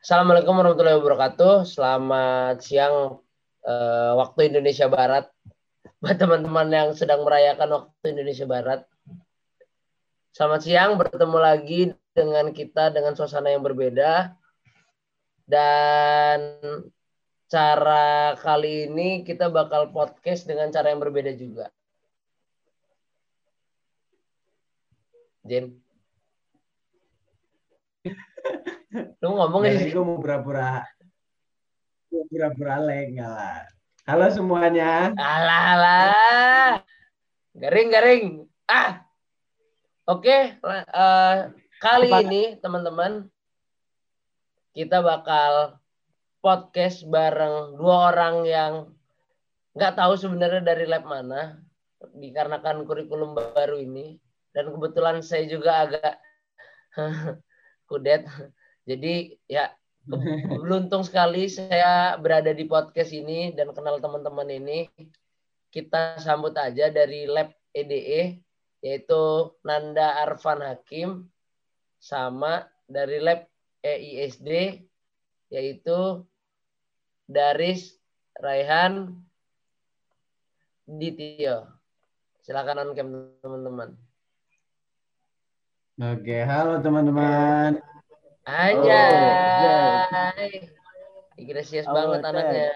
Assalamualaikum warahmatullahi wabarakatuh. Selamat siang uh, waktu Indonesia Barat buat teman-teman yang sedang merayakan waktu Indonesia Barat. Selamat siang, bertemu lagi dengan kita dengan suasana yang berbeda. Dan cara kali ini kita bakal podcast dengan cara yang berbeda juga. Jen. Lu ngomong ya, gue mau pura-pura mau pura-pura leng lah. Halo semuanya. Alah, alah. Garing, garing. Ah. Oke, uh, kali Apa? ini teman-teman kita bakal podcast bareng dua orang yang nggak tahu sebenarnya dari lab mana dikarenakan kurikulum baru ini dan kebetulan saya juga agak kudet jadi ya beruntung sekali saya berada di podcast ini dan kenal teman-teman ini. Kita sambut aja dari lab EDE yaitu Nanda Arfan Hakim sama dari lab EISD yaitu Daris Raihan Ditio. Silakan on cam teman-teman. Oke, halo teman-teman. Aja. Oh, Gracias oh, banget okay. anaknya.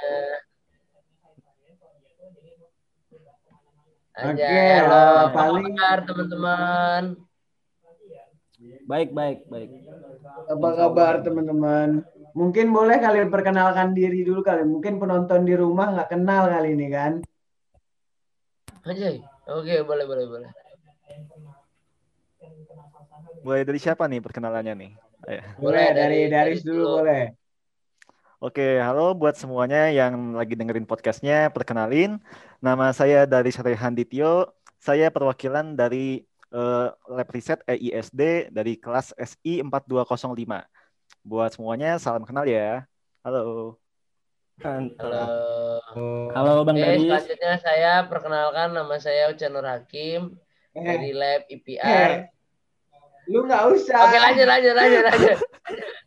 Aja. Oke, okay, uh, paling kabar teman-teman. Baik, baik, baik. Apa kabar teman-teman? Mungkin boleh kalian perkenalkan diri dulu kali. Mungkin penonton di rumah nggak kenal kali ini kan? Aja. Oke, boleh, boleh, boleh. Mulai dari siapa nih perkenalannya nih? Boleh dari dari dulu boleh. Oke, halo buat semuanya yang lagi dengerin podcastnya. Perkenalin, nama saya dari Sarehan Dityo. Saya perwakilan dari uh, Lab Riset EISD dari kelas SI 4205. Buat semuanya, salam kenal ya. Halo. Halo. Halo Bang Oke, Selanjutnya saya perkenalkan nama saya Ucan Nur Hakim eh. dari Lab IPR. Eh. Lu nggak usah. Oke lanjut lanjut lanjut lanjut.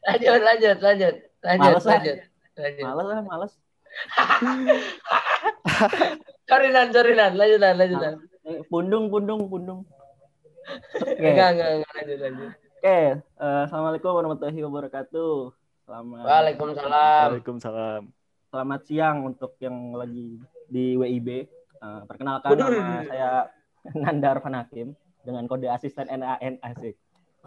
lanjut lanjut lanjut lanjut males lanjut. lanjut. Males lah males. sorry nan sorry nan lanjut nan lanjut nan. Eh, pundung pundung pundung. Oke. Okay. Enggak enggak enggak lanjut lanjut. Oke, okay. uh, eh, assalamualaikum warahmatullahi wabarakatuh. Selamat. Waalaikumsalam. Waalaikumsalam. Selamat siang untuk yang lagi di WIB. Uh, perkenalkan nama saya Nandar Fanakim dengan kode asisten NAN asik.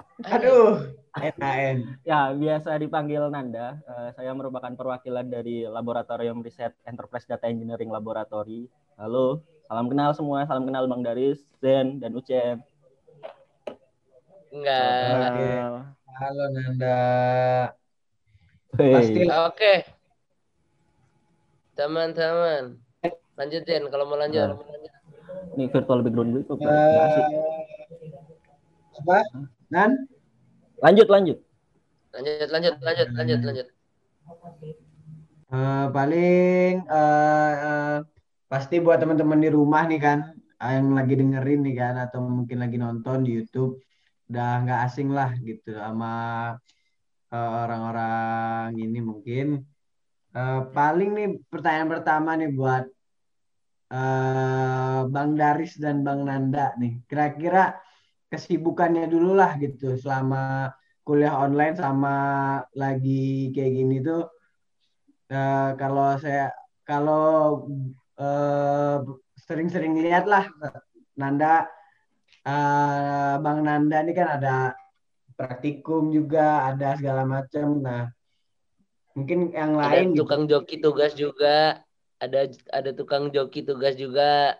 Aduh, NAN. Ya, biasa dipanggil Nanda. Uh, saya merupakan perwakilan dari Laboratorium Riset Enterprise Data Engineering Laboratory. Halo, salam kenal semua. Salam kenal Bang Daris, Zen, dan Ucem. Enggak. Halo Nanda. Pasti. Oke. Okay. Teman-teman, lanjutin kalau mau lanjut. Nah. Ini virtual background gue kok uh, apa? Nan? Lanjut, lanjut. Lanjut, lanjut, lanjut, lanjut, lanjut. Uh, paling uh, uh, pasti buat teman-teman di rumah nih kan yang lagi dengerin nih kan atau mungkin lagi nonton di YouTube udah nggak asing lah gitu sama orang-orang uh, ini mungkin uh, paling nih pertanyaan pertama nih buat uh, Bang Daris dan Bang Nanda nih kira-kira kesibukannya dulu lah gitu selama kuliah online sama lagi kayak gini tuh uh, kalau saya kalau uh, sering-sering lihat lah Nanda uh, Bang Nanda ini kan ada praktikum juga ada segala macam nah mungkin yang lain ada gitu. tukang gitu. joki tugas juga ada ada tukang joki tugas juga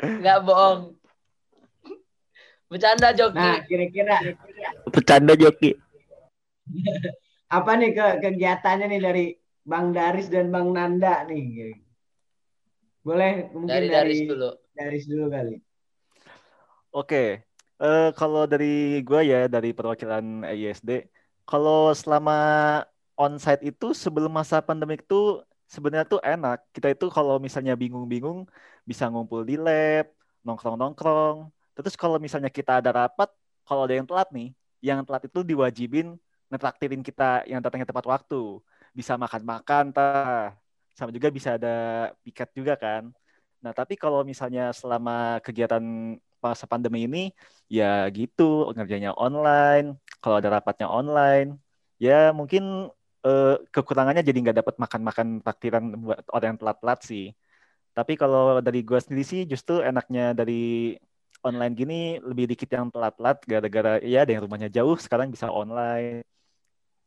nggak bohong Bercanda Joki. Nah, kira-kira bercanda Joki. Apa nih ke kegiatannya nih dari Bang Daris dan Bang Nanda nih? Boleh mungkin dari, dari Daris dulu. Daris dulu kali. Oke. Uh, kalau dari gue ya dari perwakilan ISD, kalau selama onsite itu sebelum masa pandemik itu sebenarnya tuh enak. Kita itu kalau misalnya bingung-bingung bisa ngumpul di lab, nongkrong-nongkrong, Terus kalau misalnya kita ada rapat, kalau ada yang telat nih, yang telat itu diwajibin ngetraktirin kita yang datangnya tepat waktu. Bisa makan-makan, sama juga bisa ada piket juga kan. Nah, tapi kalau misalnya selama kegiatan masa pandemi ini, ya gitu, ngerjanya online, kalau ada rapatnya online, ya mungkin eh, kekurangannya jadi nggak dapat makan-makan taktiran buat orang yang telat-telat sih. Tapi kalau dari gue sendiri sih justru enaknya dari online gini lebih dikit yang telat-telat gara-gara ya ada yang rumahnya jauh sekarang bisa online.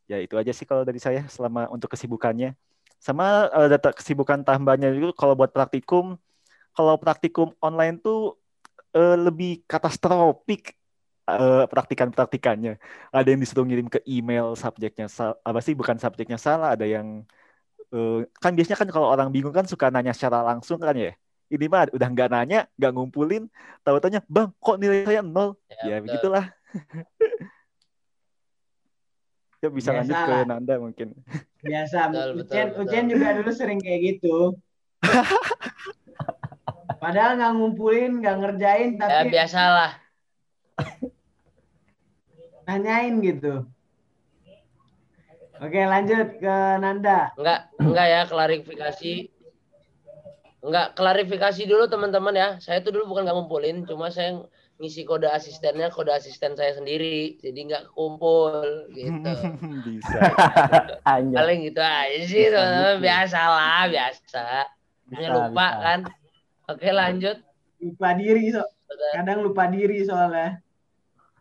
Ya itu aja sih kalau dari saya selama untuk kesibukannya. Sama uh, data kesibukan tambahannya juga kalau buat praktikum, kalau praktikum online tuh uh, lebih katastrofik uh, praktikan-praktikannya. Ada yang disuruh ngirim ke email subjeknya apa sih bukan subjeknya salah, ada yang uh, kan biasanya kan kalau orang bingung kan suka nanya secara langsung kan ya ini mah udah nggak nanya, nggak ngumpulin, tahu tanya, bang, kok nilai saya nol? Ya, ya begitulah. ya bisa Biasa lanjut ke Nanda mungkin. Biasa, betul, Ucen, betul, Ucen juga dulu sering kayak gitu. Padahal nggak ngumpulin, nggak ngerjain, tapi ya, biasalah. Nanyain gitu. Oke, lanjut ke Nanda. Enggak, enggak ya klarifikasi Enggak, klarifikasi dulu teman-teman ya. Saya tuh dulu bukan nggak ngumpulin, cuma saya ngisi kode asistennya kode asisten saya sendiri. Jadi nggak kumpul gitu. Bisa. Paling gitu aja sih teman-teman. Biasa lah, biasa. Hanya lupa bisa. kan. Oke lanjut. Lupa diri so. Kadang lupa diri soalnya.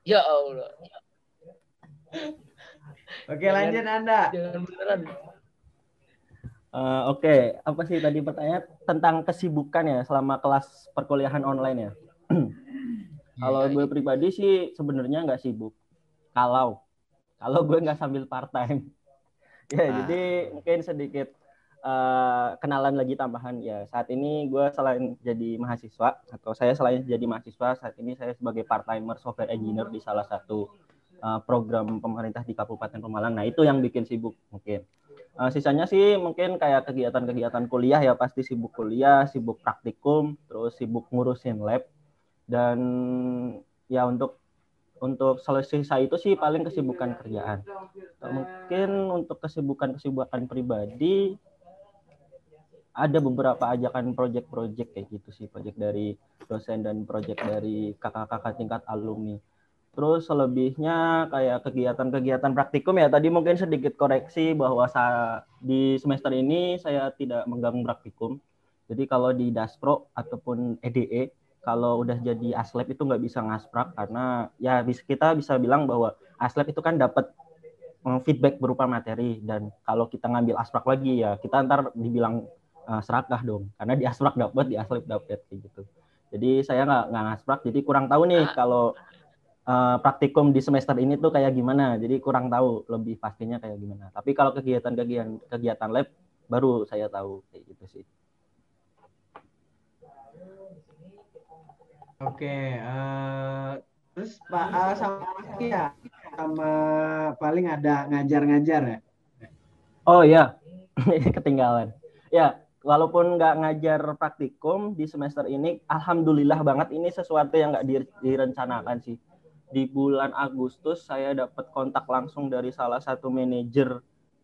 Ya Allah. Oke lanjut Anda. Jangan beneran. Uh, Oke, okay. apa sih tadi pertanyaan tentang kesibukan ya selama kelas perkuliahan online ya? kalau gue pribadi sih sebenarnya nggak sibuk. Kalau kalau gue nggak sambil part time. ya, ah. jadi mungkin sedikit uh, kenalan lagi tambahan ya. Saat ini gue selain jadi mahasiswa atau saya selain jadi mahasiswa saat ini saya sebagai part timer software engineer di salah satu uh, program pemerintah di Kabupaten Pemalang. Nah itu yang bikin sibuk mungkin. Uh, sisanya sih mungkin kayak kegiatan-kegiatan kuliah ya pasti sibuk kuliah, sibuk praktikum, terus sibuk ngurusin lab dan ya untuk untuk selesai itu sih paling kesibukan kerjaan. Mungkin untuk kesibukan-kesibukan pribadi ada beberapa ajakan project-project kayak gitu sih, project dari dosen dan project dari kakak-kakak tingkat alumni. Terus selebihnya kayak kegiatan-kegiatan praktikum ya tadi mungkin sedikit koreksi bahwa saya, di semester ini saya tidak menggabung praktikum. Jadi kalau di Daspro ataupun EDE kalau udah jadi aslep itu nggak bisa ngasprak karena ya kita bisa bilang bahwa aslep itu kan dapat feedback berupa materi dan kalau kita ngambil asprak lagi ya kita ntar dibilang uh, serakah dong karena di asprak dapat di aslep dapat kayak gitu. Jadi saya nggak nggak ngasprak jadi kurang tahu nih kalau uh, praktikum di semester ini tuh kayak gimana. Jadi kurang tahu lebih pastinya kayak gimana. Tapi kalau kegiatan-kegiatan kegiatan lab baru saya tahu kayak gitu sih. Oke, uh, terus Pak uh, sama ya sama paling ada ngajar-ngajar ya? Oh iya, ketinggalan. Ya, walaupun nggak ngajar praktikum di semester ini, alhamdulillah banget ini sesuatu yang nggak direncanakan sih di bulan Agustus saya dapat kontak langsung dari salah satu manajer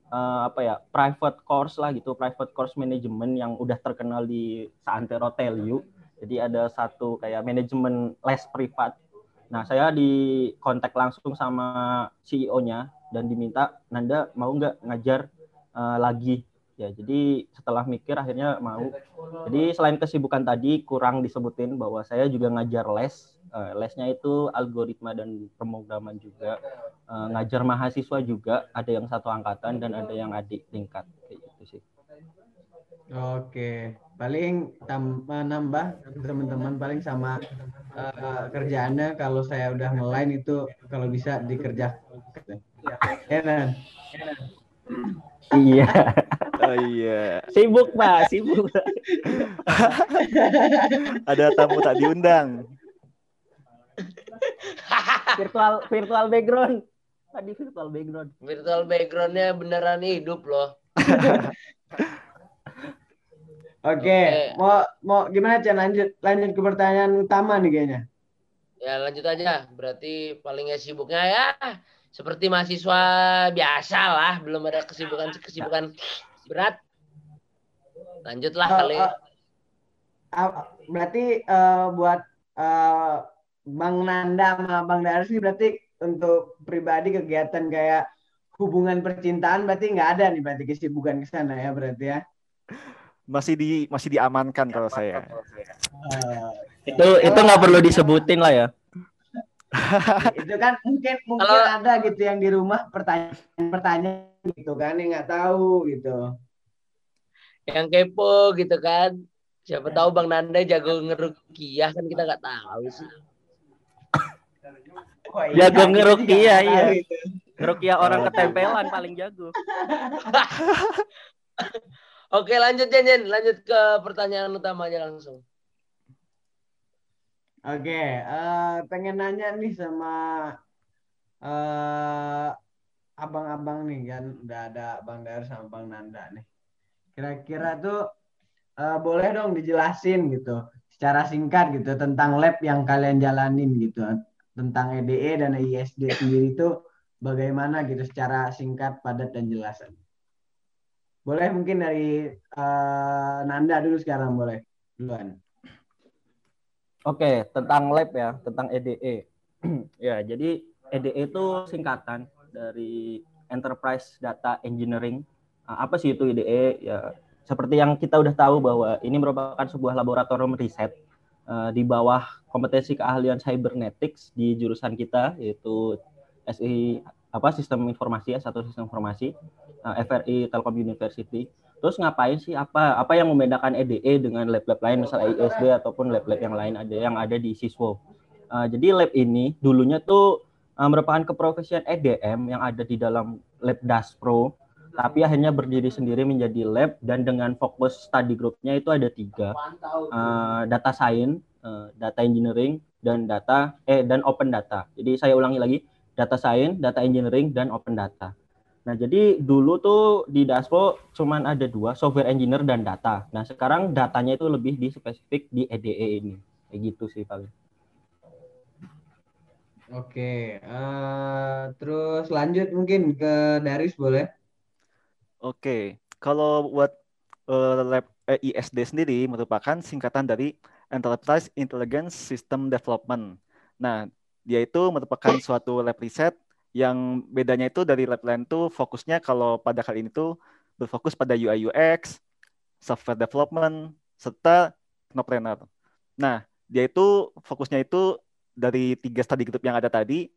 uh, apa ya private course lah gitu private course management yang udah terkenal di Santero Telu jadi ada satu kayak manajemen les privat. Nah saya di kontak langsung sama CEO-nya dan diminta Nanda mau nggak ngajar uh, lagi? Ya jadi setelah mikir akhirnya mau. Jadi selain kesibukan tadi kurang disebutin bahwa saya juga ngajar les uh, lesnya itu algoritma dan pemrograman juga uh, ngajar mahasiswa juga ada yang satu angkatan dan ada yang adik tingkat kayak gitu sih Oke, paling tambah nambah teman-teman paling sama uh, kerjaannya kalau saya udah ngelain itu kalau bisa dikerja. Ya, Iya. Oh iya. Sibuk, Pak, sibuk. Ada tamu tak diundang. Virtual virtual background. Tadi virtual background. Virtual backgroundnya beneran hidup loh. Oke, okay. mau mau gimana Chan lanjut lanjut ke pertanyaan utama nih kayaknya. Ya lanjut aja. Berarti palingnya sibuknya ya seperti mahasiswa biasa lah, belum ada kesibukan-kesibukan berat. Lanjutlah Oh, kali. oh, ah, berarti eh, buat eh, Bang Nanda sama Bang Daris ini berarti untuk pribadi kegiatan kayak hubungan percintaan berarti nggak ada nih berarti kesibukan ke sana ya berarti ya. Masih di masih diamankan kalau saya. Eh, Itu itu nggak perlu disebutin lah ya. itu kan mungkin mungkin Kalau- ada gitu yang di rumah pertanyaan-pertanyaan gitu kan yang nggak tahu gitu. Yang kepo gitu kan. Siapa tahu Bang Nanda jago ngerukiah kan kita nggak tahu sih. Oh, Jago juga ngerukiah, nggak iya. tahu itu. Ngerukiah orang ketempelan paling jago. Oke lanjut Jen, Jen. lanjut ke pertanyaan utamanya langsung. Oke, eh, pengen nanya nih sama eh, abang-abang nih kan, udah ada Bang Dar sama Bang Nanda nih. Kira-kira tuh eh, boleh dong dijelasin gitu, secara singkat gitu tentang lab yang kalian jalanin gitu, tentang EDE dan ISD sendiri tuh bagaimana gitu secara singkat, padat dan jelas. Boleh mungkin dari eh, Nanda dulu sekarang boleh, duluan. Oke, tentang lab ya, tentang EDE. ya, jadi EDE itu singkatan dari Enterprise Data Engineering. Nah, apa sih itu EDE? Ya, seperti yang kita udah tahu bahwa ini merupakan sebuah laboratorium riset eh, di bawah kompetensi keahlian cybernetics di jurusan kita yaitu SI apa sistem informasi ya satu sistem informasi eh, FRI Telkom University. Terus ngapain sih apa apa yang membedakan EDE dengan lab-lab lain misalnya ISD ataupun lab-lab yang lain ada yang ada di Siswo. Uh, jadi lab ini dulunya tuh uh, merupakan keprofesian EDM yang ada di dalam lab Daspro tapi akhirnya berdiri sendiri menjadi lab dan dengan fokus study groupnya itu ada tiga uh, data science, uh, data engineering dan data eh dan open data. Jadi saya ulangi lagi data science, data engineering dan open data. Nah, jadi dulu tuh di Daspo cuman ada dua, software engineer dan data. Nah, sekarang datanya itu lebih di spesifik di EDE ini. Kayak gitu sih paling. Oke, eh, terus lanjut mungkin ke Daris boleh? Oke, kalau buat eh, lab eh, ISD sendiri merupakan singkatan dari Enterprise Intelligence System Development. Nah, dia itu merupakan suatu lab riset yang bedanya itu dari lab lain tuh fokusnya kalau pada kali ini tuh berfokus pada UI UX, software development, serta technopreneur. Nah, dia itu fokusnya itu dari tiga study group yang ada tadi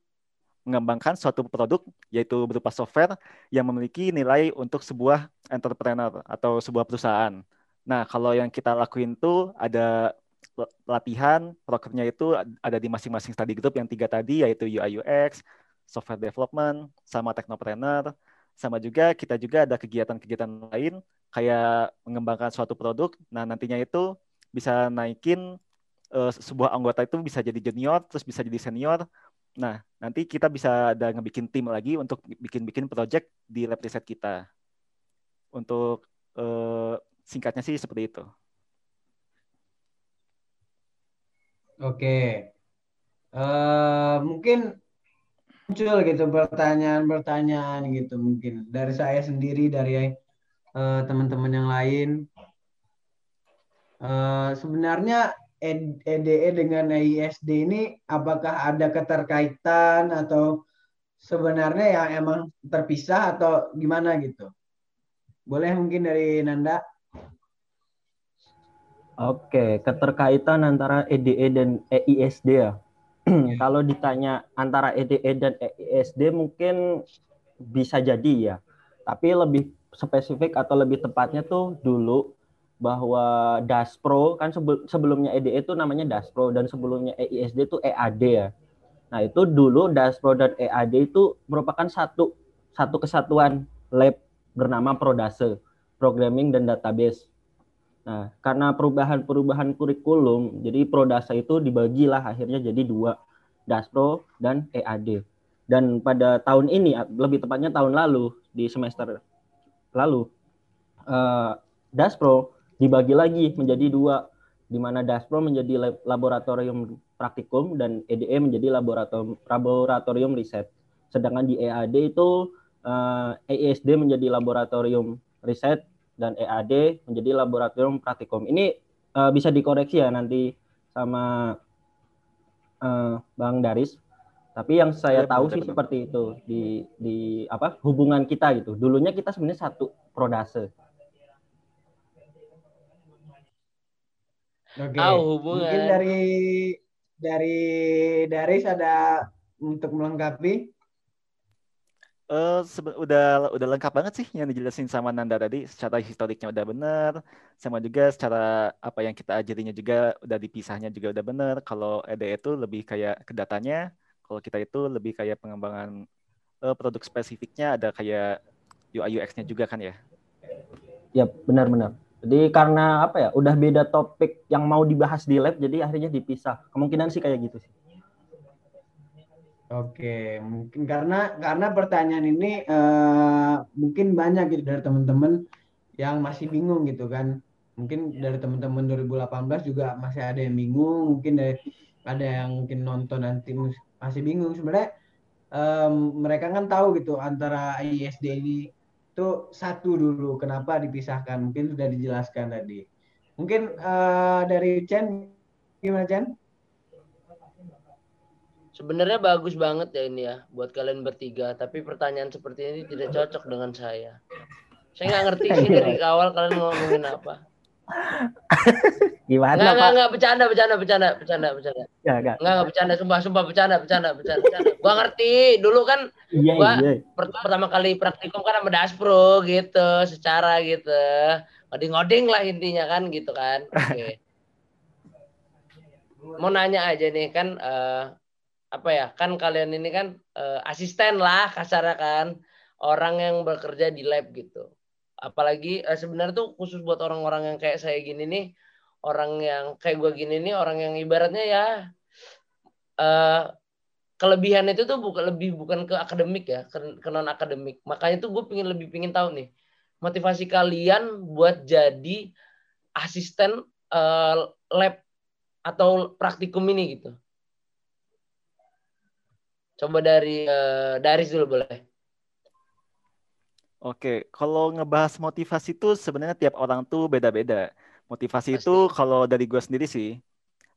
mengembangkan suatu produk yaitu berupa software yang memiliki nilai untuk sebuah entrepreneur atau sebuah perusahaan. Nah, kalau yang kita lakuin tuh ada pelatihan, programnya itu ada di masing-masing study group yang tiga tadi yaitu UI UX, software development, sama technopreneur, sama juga kita juga ada kegiatan-kegiatan lain kayak mengembangkan suatu produk. Nah, nantinya itu bisa naikin uh, sebuah anggota itu bisa jadi junior, terus bisa jadi senior. Nah, nanti kita bisa ada ngebikin tim lagi untuk bikin-bikin project di lab riset kita. Untuk uh, singkatnya sih seperti itu. Oke, uh, mungkin muncul gitu pertanyaan-pertanyaan gitu mungkin dari saya sendiri dari uh, teman-teman yang lain. Uh, sebenarnya EDE dengan ISD ini apakah ada keterkaitan atau sebenarnya yang emang terpisah atau gimana gitu? Boleh mungkin dari Nanda? Oke, keterkaitan antara EDE dan EISD ya. Kalau ditanya antara EDE dan EISD mungkin bisa jadi ya. Tapi lebih spesifik atau lebih tepatnya tuh dulu bahwa Daspro kan sebelumnya EDE itu namanya Daspro dan sebelumnya EISD itu EAD ya. Nah, itu dulu Daspro dan EAD itu merupakan satu satu kesatuan lab bernama Prodase, Programming dan Database. Nah, karena perubahan-perubahan kurikulum, jadi Prodasa itu dibagilah akhirnya jadi dua, Daspro dan EAD. Dan pada tahun ini, lebih tepatnya tahun lalu, di semester lalu, uh, Daspro dibagi lagi menjadi dua, di mana Daspro menjadi laboratorium praktikum dan EDE menjadi laboratorium, laboratorium riset. Sedangkan di EAD itu uh, EISD menjadi laboratorium riset dan EAD menjadi laboratorium praktikum. Ini uh, bisa dikoreksi ya nanti sama uh, Bang Daris. Tapi yang saya ya, tahu sih seperti itu di di apa hubungan kita gitu. Dulunya kita sebenarnya satu prodase. Oke. Okay. Oh, Mungkin dari dari Daris ada untuk melengkapi Uh, udah udah lengkap banget sih yang dijelasin sama Nanda tadi secara historiknya udah bener sama juga secara apa yang kita ajarinya juga udah dipisahnya juga udah bener kalau EDE itu lebih kayak ke datanya kalau kita itu lebih kayak pengembangan uh, produk spesifiknya ada kayak UI UX-nya juga kan ya ya benar-benar jadi karena apa ya udah beda topik yang mau dibahas di lab jadi akhirnya dipisah. Kemungkinan sih kayak gitu sih. Oke, mungkin karena karena pertanyaan ini uh, mungkin banyak gitu dari teman-teman yang masih bingung gitu kan. Mungkin dari teman-teman 2018 juga masih ada yang bingung, mungkin dari ada yang mungkin nonton nanti masih bingung. Sebenarnya um, mereka kan tahu gitu antara ISD ini itu satu dulu kenapa dipisahkan mungkin sudah dijelaskan tadi. Mungkin uh, dari Chen gimana Chen? Sebenarnya bagus banget ya ini ya buat kalian bertiga, tapi pertanyaan seperti ini tidak cocok dengan saya. Saya nggak ngerti sih dari awal kalian ngomongin apa. Gimana nggak, Pak? Nggak, nggak, bercanda, bercanda, bercanda, bercanda, bercanda. Ya, nggak. Nggak, nggak bercanda, sumpah, sumpah, bercanda, bercanda, bercanda. bercanda. Gua ngerti, dulu kan iya, gua iya. Per pertama kali praktikum kan sama Daspro gitu, secara gitu. Ngoding-ngoding lah intinya kan gitu kan. Oke. Okay. Mau nanya aja nih kan uh, apa ya kan kalian ini kan uh, asisten lah kasarnya kan orang yang bekerja di lab gitu apalagi uh, sebenarnya tuh khusus buat orang-orang yang kayak saya gini nih orang yang kayak gue gini nih orang yang ibaratnya ya uh, kelebihan itu tuh bukan lebih bukan ke akademik ya ke, ke non akademik makanya tuh gue pingin lebih pingin tahu nih motivasi kalian buat jadi asisten uh, lab atau praktikum ini gitu Coba dari uh, Daris dulu boleh. Oke, kalau ngebahas motivasi itu sebenarnya tiap orang tuh beda-beda. Motivasi Pasti. itu kalau dari gue sendiri sih,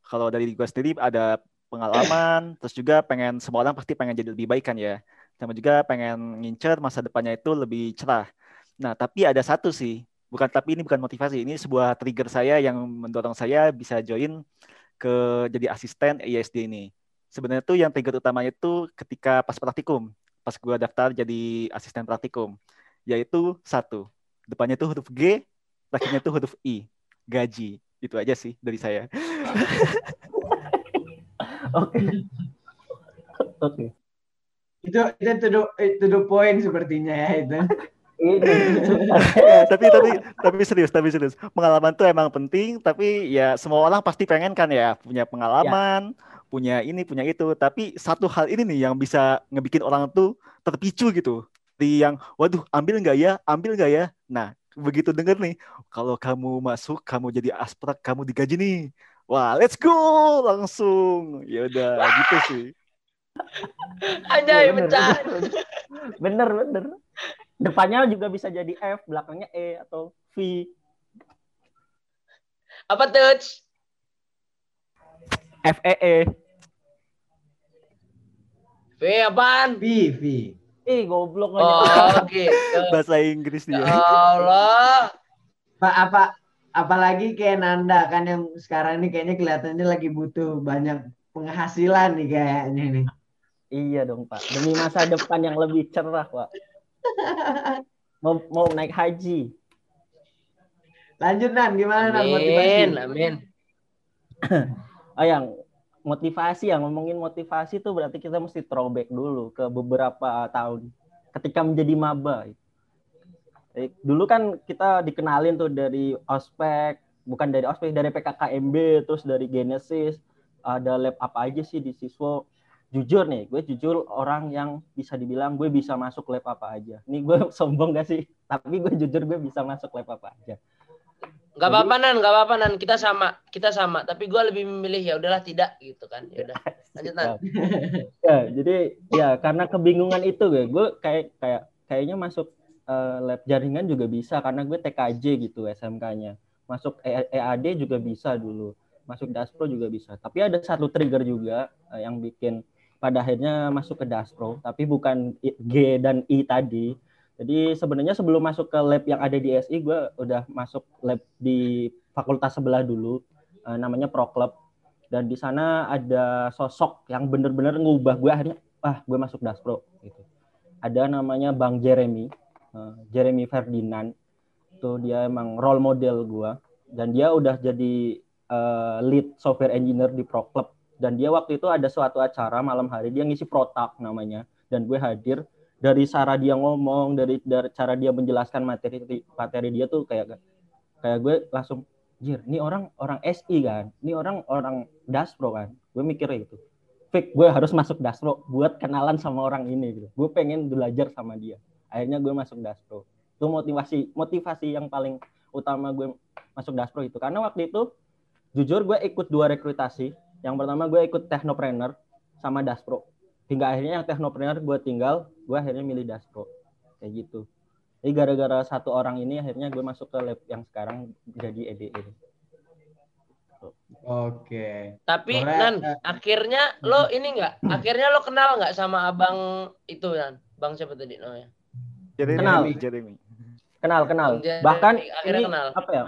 kalau dari gue sendiri ada pengalaman, terus juga pengen semua orang pasti pengen jadi lebih baik kan ya. Sama juga pengen ngincer masa depannya itu lebih cerah. Nah, tapi ada satu sih, bukan tapi ini bukan motivasi, ini sebuah trigger saya yang mendorong saya bisa join ke jadi asisten ISD ini sebenarnya tuh yang trigger utamanya itu ketika pas praktikum, pas gue daftar jadi asisten praktikum, yaitu satu, depannya tuh huruf G, akhirnya tuh huruf I, gaji. Itu aja sih dari saya. Oke. Oke. Itu itu to the, to the point sepertinya ya itu. tapi tapi tapi serius tapi serius pengalaman tuh emang penting tapi ya semua orang pasti pengen kan ya punya pengalaman ya punya ini punya itu tapi satu hal ini nih yang bisa ngebikin orang tuh terpicu gitu di yang waduh ambil nggak ya? Ambil nggak ya? Nah begitu denger nih kalau kamu masuk kamu jadi asprak kamu digaji nih. Wah let's go langsung. Ya udah gitu sih. Aja ya, pecah bener bener. Depannya juga bisa jadi F belakangnya E atau V. Apa touch? F E E. V apaan? V, V. Ih, goblok Oh, oke. Okay. Bahasa Inggris dia. Ya Allah. Pak, apa apalagi kayak Nanda kan yang sekarang ini kayaknya kelihatannya lagi butuh banyak penghasilan nih kayaknya nih. Iya dong, Pak. Demi masa depan yang lebih cerah, Pak. Mau mau naik haji. Lanjut Nan, gimana Nan? Amin, amin. oh yang motivasi ya ngomongin motivasi tuh berarti kita mesti throwback dulu ke beberapa tahun ketika menjadi maba. Dulu kan kita dikenalin tuh dari ospek, bukan dari ospek, dari PKKMB, terus dari Genesis, ada lab apa aja sih di siswa. Jujur nih, gue jujur orang yang bisa dibilang gue bisa masuk lab apa aja. Ini gue sombong gak sih? Tapi gue jujur gue bisa masuk lab apa aja. Gak apa-apa nan, gak apa-apa nan. Kita sama, kita sama. Tapi gue lebih memilih ya udahlah tidak gitu kan. Ya udah. lanjut Nan. ya jadi ya karena kebingungan itu gue gue kayak kayak kayaknya masuk uh, lab jaringan juga bisa karena gue TKJ gitu SMK-nya masuk EAD e juga bisa dulu masuk Daspro juga bisa tapi ada satu trigger juga uh, yang bikin pada akhirnya masuk ke Daspro tapi bukan G dan I tadi jadi sebenarnya sebelum masuk ke lab yang ada di SI gue udah masuk lab di fakultas sebelah dulu uh, namanya Pro Club. Dan di sana ada sosok yang bener-bener ngubah gue akhirnya ah gue masuk Daspro gitu. Ada namanya Bang Jeremy uh, Jeremy Ferdinand. Tuh dia emang role model gue dan dia udah jadi uh, lead software engineer di Pro Club. Dan dia waktu itu ada suatu acara malam hari dia ngisi protak namanya. Dan gue hadir dari cara dia ngomong dari dari cara dia menjelaskan materi materi dia tuh kayak kayak gue langsung jir ini orang orang SI kan? Ini orang orang Daspro kan? Gue mikirnya gitu. Fake gue harus masuk Daspro buat kenalan sama orang ini gitu. Gue pengen belajar sama dia. Akhirnya gue masuk Daspro itu motivasi motivasi yang paling utama gue masuk Daspro itu. Karena waktu itu jujur gue ikut dua rekrutasi. Yang pertama gue ikut Technopreneur sama Daspro hingga akhirnya yang Technopreneur gue tinggal gue akhirnya milih Daspro kayak gitu jadi gara-gara satu orang ini akhirnya gue masuk ke lab yang sekarang jadi EDE. Oke. Tapi Boleh, Nan, uh, akhirnya lo ini enggak? Akhirnya lo kenal nggak sama abang itu Nan? Bang siapa tadi namanya? Jeremy. Kenal. Jeremy. Kenal, kenal. Jeremy. Bahkan akhirnya ini kenal. apa ya?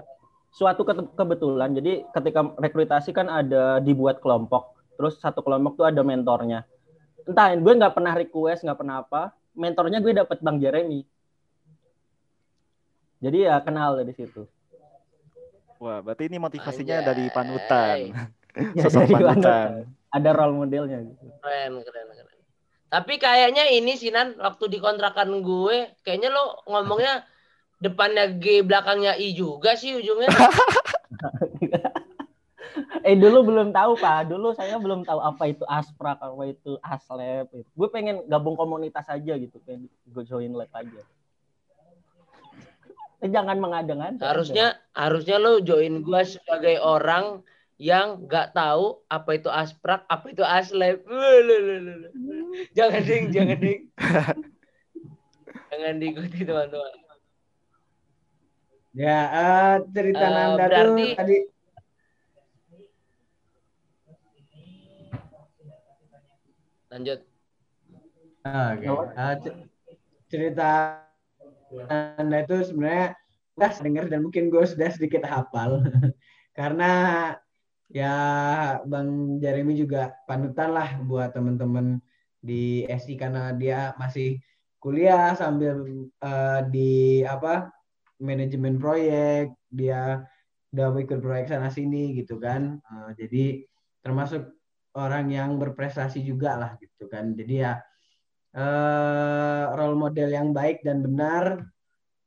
Suatu ke kebetulan. Jadi ketika rekrutasi kan ada dibuat kelompok. Terus satu kelompok tuh ada mentornya. Entah, gue nggak pernah request, nggak pernah apa. Mentornya gue dapet Bang Jeremy. Jadi ya kenal dari situ. Wah, berarti ini motivasinya Anjay. dari panutan. Ya, Sosok panutan. Ada role modelnya gitu. Keren, keren, keren. Tapi kayaknya ini sih Nan, waktu di kontrakan gue, kayaknya lo ngomongnya depannya G, belakangnya I juga sih ujungnya. eh dulu belum tahu Pak, dulu saya belum tahu apa itu asprak, apa itu aslab. Gue pengen gabung komunitas aja gitu, pengen gue join lab aja. Eh, jangan mengada-ngada. Harusnya harusnya lo join gua sebagai orang yang nggak tahu apa itu asprak, apa itu aslab. Jangan ding, jangan ding. jangan diikuti teman-teman. Ya, uh, cerita uh, Nanda berarti... tuh tadi lanjut. Oke. Okay. Uh, cerita anda itu sebenarnya udah dengar dan mungkin gue sudah sedikit hafal karena ya Bang Jeremy juga panutan lah buat teman-teman di SI karena dia masih kuliah sambil uh, di apa manajemen proyek dia udah ikut proyek sana sini gitu kan uh, jadi termasuk orang yang berprestasi juga lah gitu kan jadi ya uh, role model yang baik dan benar.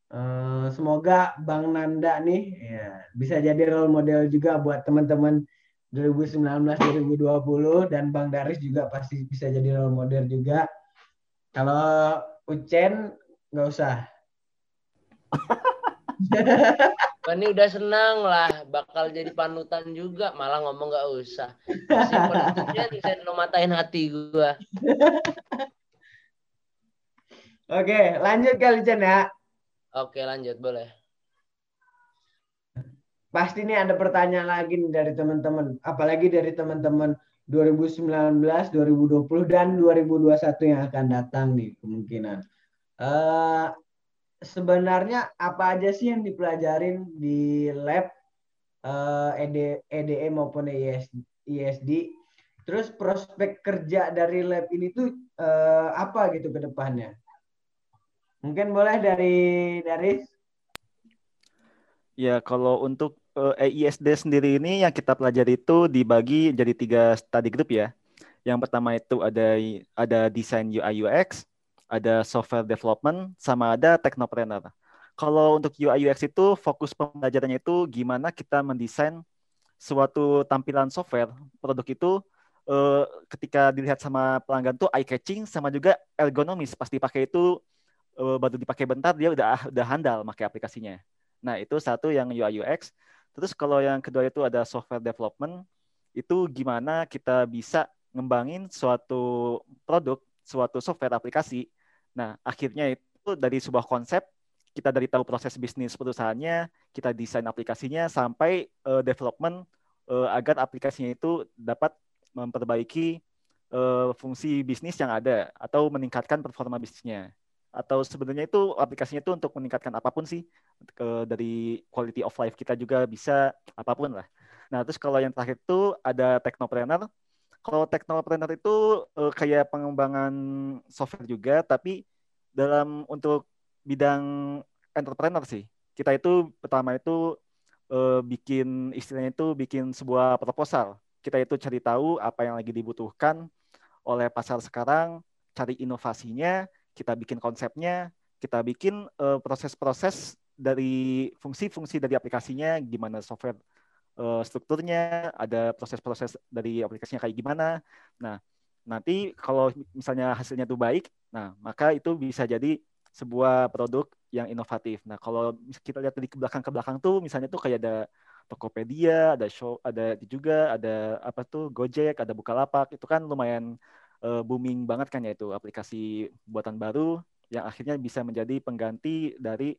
Uh, semoga Bang Nanda nih ya, bisa jadi role model juga buat teman-teman 2019-2020 dan Bang Daris juga pasti bisa jadi role model juga. Kalau Ucen nggak usah. ini udah senang lah bakal jadi panutan juga malah ngomong nggak usah. Si bisa lo matain hati gua. Oke, lanjut kali Chen ya. Oke, lanjut boleh. Pasti nih ada pertanyaan lagi nih dari teman-teman, apalagi dari teman-teman 2019, 2020 dan 2021 yang akan datang nih kemungkinan. Uh, sebenarnya apa aja sih yang dipelajarin di lab uh, ED, EDE maupun ISD? Terus prospek kerja dari lab ini tuh uh, apa gitu ke depannya? Mungkin boleh dari dari Ya, kalau untuk uh, eh, sendiri ini yang kita pelajari itu dibagi jadi tiga study group ya. Yang pertama itu ada ada desain UI UX, ada software development, sama ada technopreneur. Kalau untuk UI UX itu fokus pembelajarannya itu gimana kita mendesain suatu tampilan software produk itu uh, ketika dilihat sama pelanggan tuh eye catching sama juga ergonomis pas dipakai itu uh, baru dipakai bentar dia udah udah handal pakai aplikasinya. Nah, itu satu yang UI UX. Terus kalau yang kedua itu ada software development, itu gimana kita bisa ngembangin suatu produk, suatu software aplikasi. Nah, akhirnya itu dari sebuah konsep kita dari tahu proses bisnis perusahaannya, kita desain aplikasinya sampai uh, development uh, agar aplikasinya itu dapat memperbaiki uh, fungsi bisnis yang ada atau meningkatkan performa bisnisnya. Atau sebenarnya itu aplikasinya itu untuk meningkatkan apa pun sih ke, dari quality of life kita juga bisa apa pun lah. Nah, terus kalau yang terakhir itu ada technopreneur. Kalau technopreneur itu uh, kayak pengembangan software juga tapi dalam untuk bidang entrepreneur sih. Kita itu pertama itu uh, bikin istilahnya itu bikin sebuah proposal. Kita itu cari tahu apa yang lagi dibutuhkan oleh pasar sekarang, cari inovasinya, kita bikin konsepnya, kita bikin uh, proses-proses dari fungsi-fungsi dari aplikasinya, gimana software uh, strukturnya, ada proses-proses dari aplikasinya kayak gimana. Nah, nanti kalau misalnya hasilnya itu baik, nah maka itu bisa jadi sebuah produk yang inovatif. Nah, kalau kita lihat dari ke belakang ke belakang tuh misalnya tuh kayak ada Tokopedia, ada show, ada juga ada apa tuh Gojek, ada Bukalapak, itu kan lumayan uh, booming banget kan ya itu aplikasi buatan baru yang akhirnya bisa menjadi pengganti dari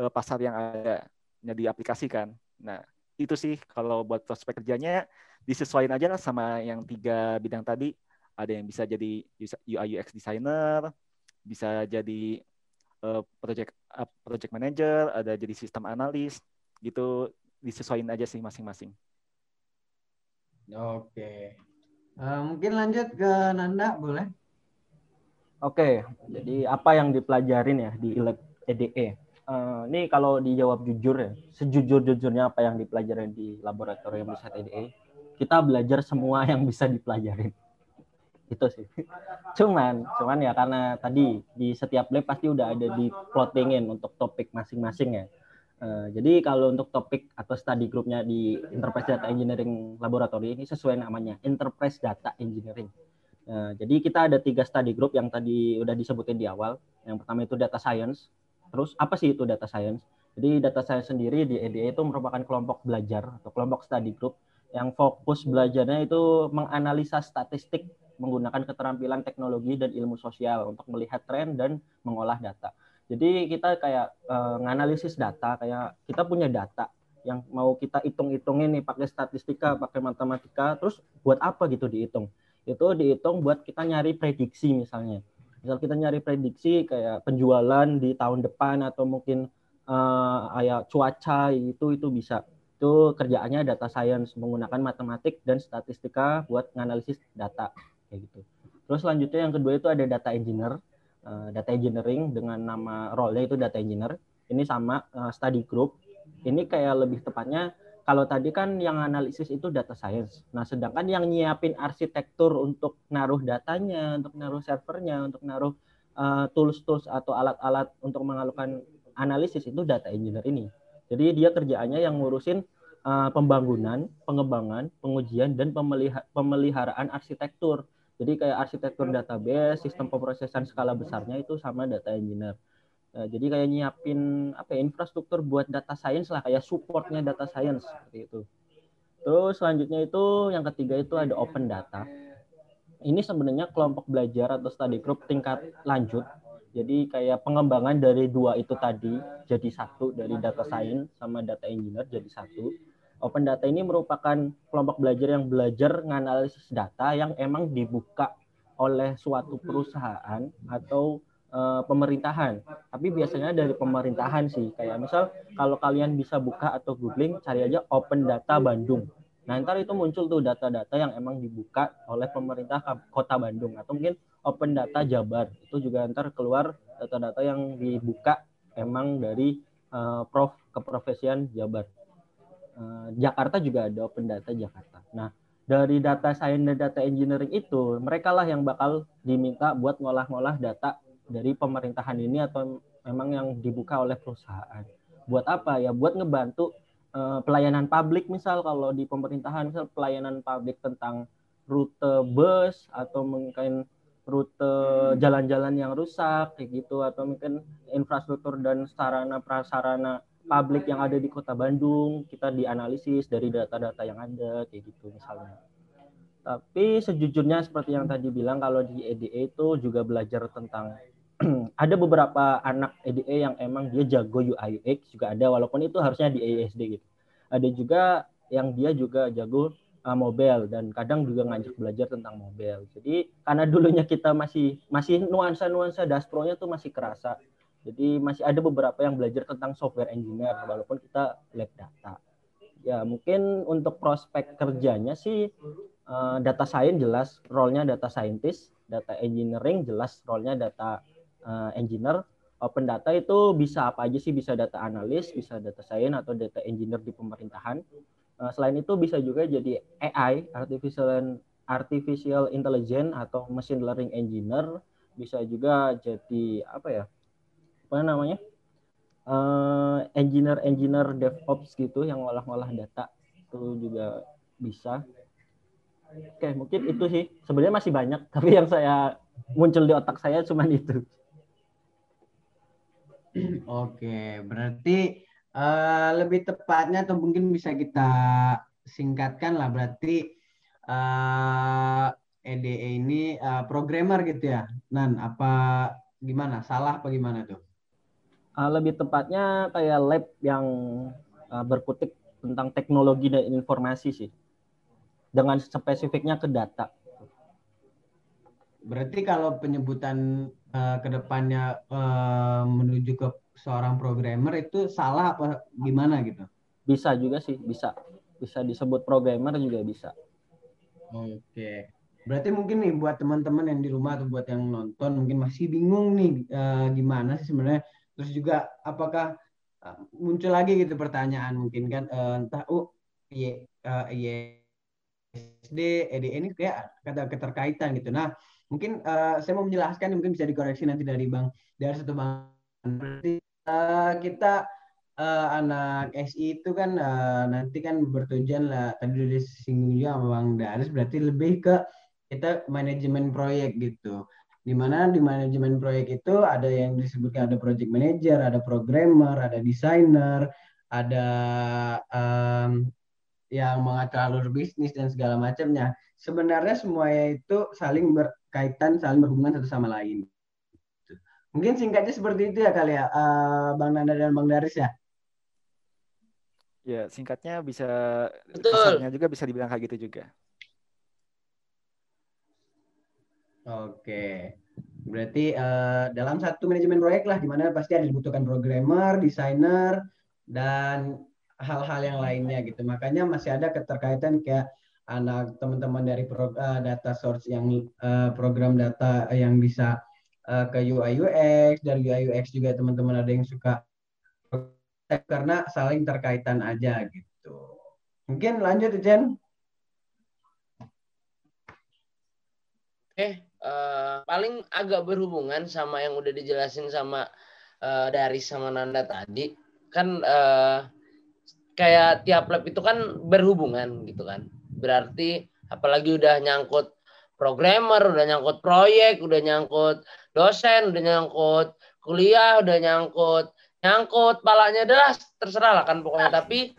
uh, pasar yang ada yang diaplikasikan. Nah, itu sih kalau buat prospek kerjanya disesuaikan aja lah sama yang tiga bidang tadi. Ada yang bisa jadi UI UX designer, bisa jadi uh, project uh, project manager, ada jadi sistem analis, gitu disesuaikan aja sih masing-masing. Oke, uh, mungkin lanjut ke Nanda boleh? Oke, jadi apa yang dipelajarin ya di EDE? Uh, ini kalau dijawab jujur ya, sejujur-jujurnya apa yang dipelajarin di laboratorium riset EDE, kita belajar semua yang bisa dipelajarin itu sih. Cuman cuman ya karena tadi di setiap lab pasti udah ada di plottingin untuk topik masing-masing ya. Uh, jadi kalau untuk topik atau study groupnya di Enterprise Data Engineering Laboratory ini sesuai namanya Enterprise Data Engineering. Uh, jadi kita ada tiga study group yang tadi udah disebutin di awal. Yang pertama itu data science terus apa sih itu data science jadi data science sendiri di EDA itu merupakan kelompok belajar atau kelompok study group yang fokus belajarnya itu menganalisa statistik menggunakan keterampilan teknologi dan ilmu sosial untuk melihat tren dan mengolah data. Jadi kita kayak uh, data, kayak kita punya data yang mau kita hitung-hitungin nih pakai statistika, pakai matematika, terus buat apa gitu dihitung? Itu dihitung buat kita nyari prediksi misalnya. Misal kita nyari prediksi kayak penjualan di tahun depan atau mungkin uh, kayak cuaca itu itu bisa. Itu kerjaannya data science menggunakan matematik dan statistika buat nganalisis data kayak gitu. Terus selanjutnya yang kedua itu ada data engineer, uh, data engineering dengan nama role-nya itu data engineer. Ini sama uh, study group. Ini kayak lebih tepatnya kalau tadi kan yang analisis itu data science. Nah, sedangkan yang nyiapin arsitektur untuk naruh datanya, untuk naruh servernya, untuk naruh uh, tools-tools atau alat-alat untuk melakukan analisis itu data engineer ini. Jadi dia kerjaannya yang ngurusin uh, pembangunan, pengembangan, pengujian dan pemeliharaan arsitektur. Jadi kayak arsitektur database, sistem pemrosesan skala besarnya itu sama data engineer. Nah, jadi kayak nyiapin apa ya, infrastruktur buat data science lah, kayak supportnya data science seperti itu. Terus selanjutnya itu yang ketiga itu ada open data. Ini sebenarnya kelompok belajar atau study group tingkat lanjut. Jadi kayak pengembangan dari dua itu tadi jadi satu dari data science sama data engineer jadi satu Open data ini merupakan kelompok belajar yang belajar menganalisis data yang emang dibuka oleh suatu perusahaan atau uh, pemerintahan. Tapi biasanya dari pemerintahan sih. Kayak misal kalau kalian bisa buka atau googling, cari aja Open Data Bandung. Nah, ntar itu muncul tuh data-data yang emang dibuka oleh pemerintah kota Bandung. Atau mungkin Open Data Jabar. Itu juga ntar keluar data-data yang dibuka emang dari uh, prof keprofesian Jabar. Eh, Jakarta juga ada Open Data Jakarta. Nah, dari data science dan data engineering itu, mereka lah yang bakal diminta buat ngolah-ngolah data dari pemerintahan ini atau memang yang dibuka oleh perusahaan. Buat apa ya? Buat ngebantu uh, pelayanan publik misal kalau di pemerintahan misal pelayanan publik tentang rute bus atau mungkin rute jalan-jalan yang rusak kayak gitu atau mungkin infrastruktur dan sarana prasarana publik yang ada di kota Bandung kita dianalisis dari data-data yang ada kayak gitu misalnya Tapi sejujurnya seperti yang tadi bilang kalau di EDE itu juga belajar tentang ada beberapa anak EDE yang emang dia jago UI UX juga ada walaupun itu harusnya di ESD gitu. Ada juga yang dia juga jago uh, mobile dan kadang juga ngajak belajar tentang mobile. Jadi karena dulunya kita masih masih nuansa-nuansa Daspro-nya tuh masih kerasa. Jadi masih ada beberapa yang belajar tentang software engineer walaupun kita lab data. Ya mungkin untuk prospek kerjanya sih uh, data science jelas role-nya data scientist, data engineering jelas role-nya data uh, engineer. Open data itu bisa apa aja sih? Bisa data analis, bisa data science atau data engineer di pemerintahan. Uh, selain itu bisa juga jadi AI, artificial artificial intelligence atau machine learning engineer. Bisa juga jadi apa ya? Apa namanya? Uh, engineer engineer DevOps gitu yang ngolah-ngolah data itu juga bisa Oke, mungkin itu sih. Sebenarnya masih banyak, tapi yang saya muncul di otak saya cuma itu. Oke, berarti uh, lebih tepatnya atau mungkin bisa kita singkatkan lah berarti uh, eh, EDE ini uh, programmer gitu ya. Nan, apa gimana? Salah apa gimana tuh? Uh, lebih tepatnya kayak lab yang uh, berkutik tentang teknologi dan informasi sih dengan spesifiknya ke data. Berarti kalau penyebutan uh, ke depannya uh, menuju ke seorang programmer itu salah apa gimana gitu? Bisa juga sih, bisa. Bisa disebut programmer juga bisa. Oke. Berarti mungkin nih buat teman-teman yang di rumah atau buat yang nonton mungkin masih bingung nih uh, gimana sih sebenarnya. Terus juga apakah uh, muncul lagi gitu pertanyaan mungkin kan uh, entah oh iya uh, iya SD, EDE ini kayak kata keterkaitan gitu. Nah, mungkin uh, saya mau menjelaskan, mungkin bisa dikoreksi nanti dari Bang dari satu Bang. Uh, kita uh, anak SI itu kan uh, nanti kan bertujuan lah tadi udah disinggung juga sama Bang Daris berarti lebih ke kita manajemen proyek gitu. Di mana di manajemen proyek itu ada yang disebutkan ada project manager, ada programmer, ada desainer, ada um, yang mengatur alur bisnis dan segala macamnya. Sebenarnya semuanya itu saling berkaitan, saling berhubungan satu sama lain. Mungkin singkatnya seperti itu ya kali ya, uh, Bang Nanda dan Bang Daris ya. Ya, singkatnya bisa Betul. juga bisa dibilang kayak gitu juga. Oke. Berarti uh, dalam satu manajemen proyek lah, di mana pasti ada dibutuhkan programmer, desainer, dan hal-hal yang lainnya gitu. Makanya masih ada keterkaitan kayak anak teman-teman dari pro, uh, data source yang uh, program data yang bisa uh, ke UI UX dari UI UX juga teman-teman ada yang suka karena saling terkaitan aja gitu. Mungkin lanjut Jen. Oke, uh, paling agak berhubungan sama yang udah dijelasin sama uh, dari sama Nanda tadi. Kan uh, kayak tiap lab itu kan berhubungan gitu kan. Berarti apalagi udah nyangkut programmer, udah nyangkut proyek, udah nyangkut dosen, udah nyangkut kuliah, udah nyangkut nyangkut palanya adalah terserah lah kan pokoknya. Tapi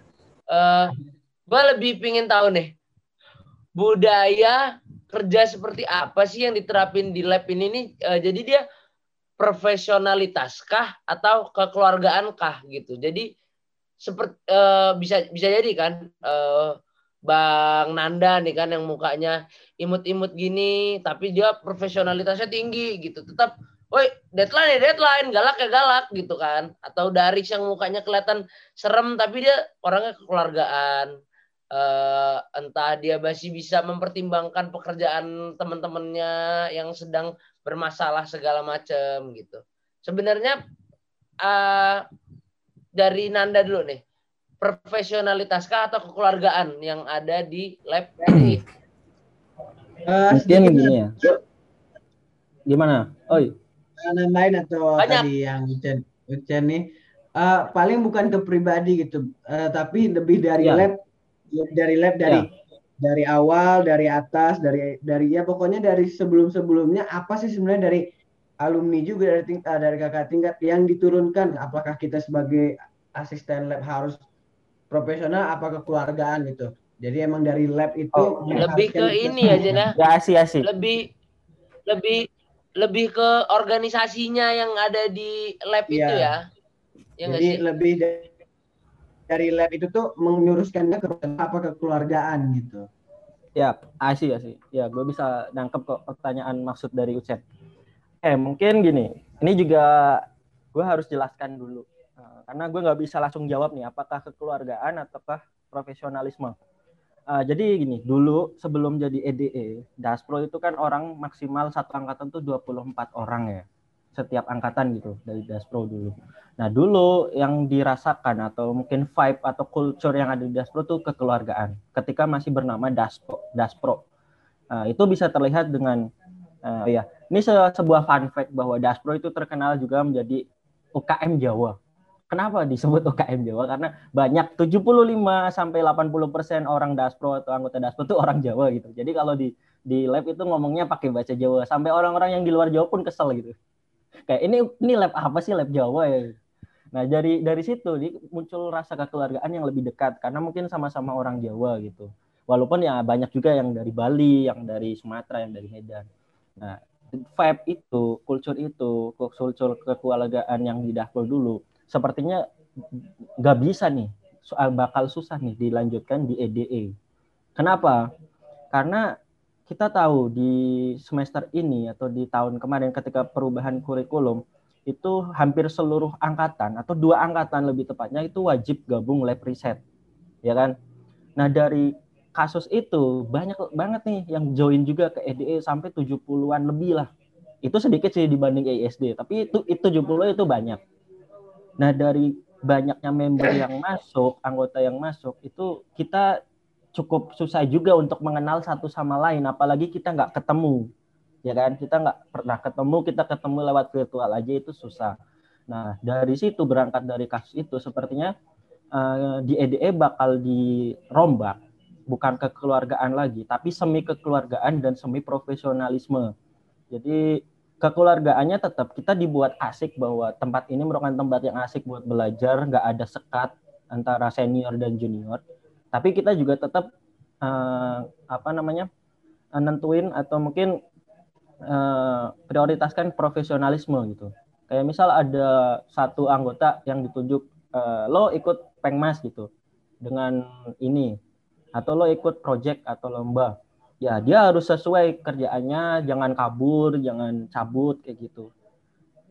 uh, eh, gue lebih pingin tahu nih budaya kerja seperti apa sih yang diterapin di lab ini nih? Uh, jadi dia profesionalitas kah atau kekeluargaan kah gitu? Jadi seperti uh, bisa bisa jadi kan uh, Bang Nanda nih kan yang mukanya imut-imut gini tapi dia profesionalitasnya tinggi gitu. Tetap woi deadline ya deadline galak ya galak gitu kan. Atau dari yang mukanya kelihatan serem tapi dia orangnya kekeluargaan. Uh, entah dia masih bisa mempertimbangkan pekerjaan teman-temannya yang sedang bermasalah segala macam gitu. Sebenarnya uh, dari Nanda dulu nih. Profesionalitas kah atau kekeluargaan yang ada di lab ini? Uh, Mungkin gini ya. Gimana? Oi. Nambahin atau Banyak. tadi yang Ucen, Ucen nih. Uh, paling bukan ke pribadi gitu, uh, tapi lebih dari ya. lab, dari lab dari ya. dari awal, dari atas, dari dari ya pokoknya dari sebelum sebelumnya apa sih sebenarnya dari alumni juga dari ting uh, dari kakak tingkat yang diturunkan apakah kita sebagai asisten lab harus profesional apa kekeluargaan gitu Jadi emang dari lab itu Oh, lebih ke ini ya Jen ya. Ya asih asih. Lebih lebih lebih ke organisasinya yang ada di lab Iya. itu ya. Ya Jadi sih? lebih dari, dari lab itu tuh menyuruskannya ke apa kekeluargaan gitu. Ya, asih asih. Ya, gue bisa nangkep kok pertanyaan maksud dari Ucep. Eh, mungkin gini. Ini juga gue harus jelaskan dulu. Eh, karena gue nggak bisa langsung jawab nih, apakah kekeluargaan ataukah profesionalisme. Eh, jadi gini, dulu sebelum jadi EDE, Daspro itu kan orang maksimal satu angkatan tuh 24 orang ya. Setiap angkatan gitu dari Daspro dulu. Nah, dulu yang dirasakan atau mungkin vibe atau culture yang ada di Daspro tuh kekeluargaan. Ketika masih bernama Daspro, Daspro. Nah, itu bisa terlihat dengan eh, ya, ini se- sebuah fun fact bahwa Daspro itu terkenal juga menjadi UKM Jawa. Kenapa disebut UKM Jawa? Karena banyak 75 sampai 80% orang Daspro atau anggota Daspro itu orang Jawa gitu. Jadi kalau di di lab itu ngomongnya pakai bahasa Jawa sampai orang-orang yang di luar Jawa pun kesel gitu. Kayak ini ini lab apa sih lab Jawa ya? Nah, dari dari situ di- muncul rasa kekeluargaan yang lebih dekat karena mungkin sama-sama orang Jawa gitu. Walaupun ya banyak juga yang dari Bali, yang dari Sumatera, yang dari Medan. Nah, vibe itu, culture itu, culture kekeluargaan yang di dulu, sepertinya nggak bisa nih, soal bakal susah nih dilanjutkan di EDE. Kenapa? Karena kita tahu di semester ini atau di tahun kemarin ketika perubahan kurikulum itu hampir seluruh angkatan atau dua angkatan lebih tepatnya itu wajib gabung lab riset, ya kan? Nah dari kasus itu banyak banget nih yang join juga ke EDE sampai 70-an lebih lah. Itu sedikit sih dibanding EISD, tapi itu itu 70 itu banyak. Nah, dari banyaknya member yang masuk, anggota yang masuk, itu kita cukup susah juga untuk mengenal satu sama lain, apalagi kita nggak ketemu, ya kan? Kita nggak pernah ketemu, kita ketemu lewat virtual aja itu susah. Nah, dari situ berangkat dari kasus itu, sepertinya eh, di EDE bakal dirombak, bukan kekeluargaan lagi, tapi semi kekeluargaan dan semi profesionalisme. Jadi kekeluargaannya tetap kita dibuat asik bahwa tempat ini merupakan tempat yang asik buat belajar, nggak ada sekat antara senior dan junior. Tapi kita juga tetap eh, apa namanya nentuin atau mungkin eh, prioritaskan profesionalisme gitu. Kayak misal ada satu anggota yang ditunjuk eh, lo ikut pengmas gitu dengan ini atau lo ikut project atau lomba ya dia harus sesuai kerjaannya jangan kabur jangan cabut kayak gitu.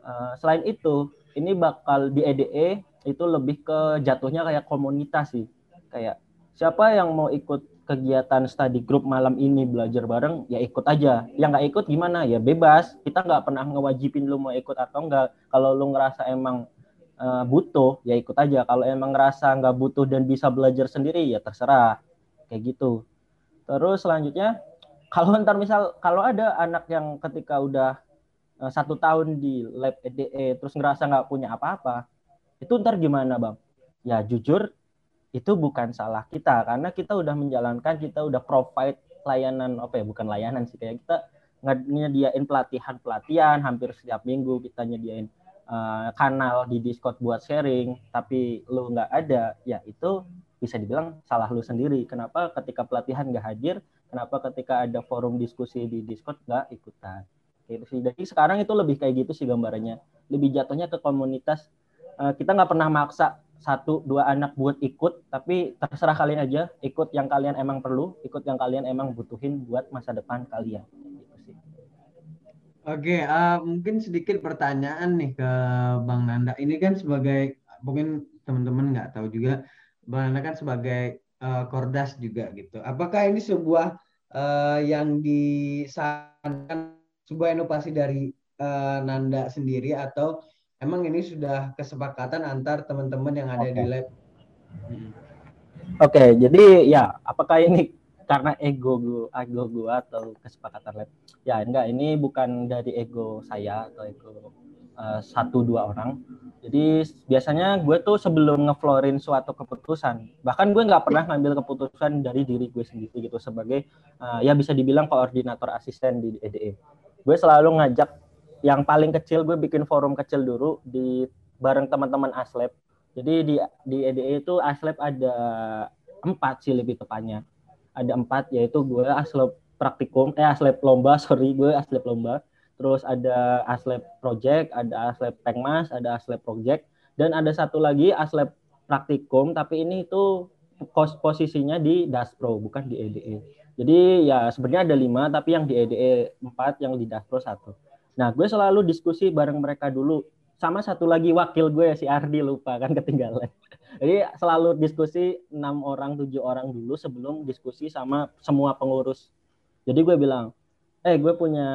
Eh, selain itu ini bakal di EDE itu lebih ke jatuhnya kayak komunitas sih. Kayak siapa yang mau ikut kegiatan study group malam ini belajar bareng ya ikut aja. Yang nggak ikut gimana? Ya bebas. Kita nggak pernah ngewajibin lu mau ikut atau enggak kalau lu ngerasa emang eh, butuh ya ikut aja. Kalau emang ngerasa nggak butuh dan bisa belajar sendiri ya terserah. Kayak gitu terus selanjutnya kalau ntar misal kalau ada anak yang ketika udah eh, satu tahun di lab EDE terus ngerasa nggak punya apa-apa itu ntar gimana bang? Ya jujur itu bukan salah kita karena kita udah menjalankan kita udah provide layanan apa ya bukan layanan sih kayak kita nyediain pelatihan pelatihan hampir setiap minggu kita nyediain eh, kanal di Discord buat sharing tapi lu nggak ada ya itu bisa dibilang salah lu sendiri. Kenapa ketika pelatihan nggak hadir? Kenapa ketika ada forum diskusi di Discord nggak ikutan? Gitu sih. Jadi sekarang itu lebih kayak gitu sih gambarannya. Lebih jatuhnya ke komunitas. Eh, kita nggak pernah maksa satu dua anak buat ikut tapi terserah kalian aja. Ikut yang kalian emang perlu ikut yang kalian emang butuhin buat masa depan kalian. Gitu sih. Oke, eh, mungkin sedikit pertanyaan nih ke Bang Nanda. Ini kan sebagai mungkin teman-teman nggak tahu juga, Bang Nanda kan sebagai eh, Kordas juga gitu. Apakah ini sebuah eh, yang disarankan sebuah inovasi dari eh, Nanda sendiri atau emang ini sudah kesepakatan antar teman-teman yang ada di Oke. lab? Hmm. Oke, jadi ya apakah ini karena ego gua, ego gua atau kesepakatan lab? Ya enggak, ini bukan dari ego saya atau ego eh, satu dua orang. Jadi biasanya gue tuh sebelum ngeflorin suatu keputusan, bahkan gue nggak pernah ngambil keputusan dari diri gue sendiri gitu sebagai eh, ya bisa dibilang koordinator asisten di EDE. Gue selalu ngajak yang paling kecil gue bikin forum kecil dulu di bareng teman-teman Aslab. Jadi di di EDE itu Aslab ada empat sih lebih tepatnya. ada empat yaitu gue aslep praktikum eh aslep lomba sorry gue aslep lomba terus ada aslep project ada aslep pengmas ada aslep project dan ada satu lagi aslep praktikum tapi ini itu posisinya di Daspro bukan di EDE jadi ya sebenarnya ada lima tapi yang di EDE empat yang di Daspro satu. Nah gue selalu diskusi bareng mereka dulu. Sama satu lagi wakil gue si Ardi lupa kan ketinggalan. Jadi selalu diskusi enam orang tujuh orang dulu sebelum diskusi sama semua pengurus. Jadi gue bilang eh gue punya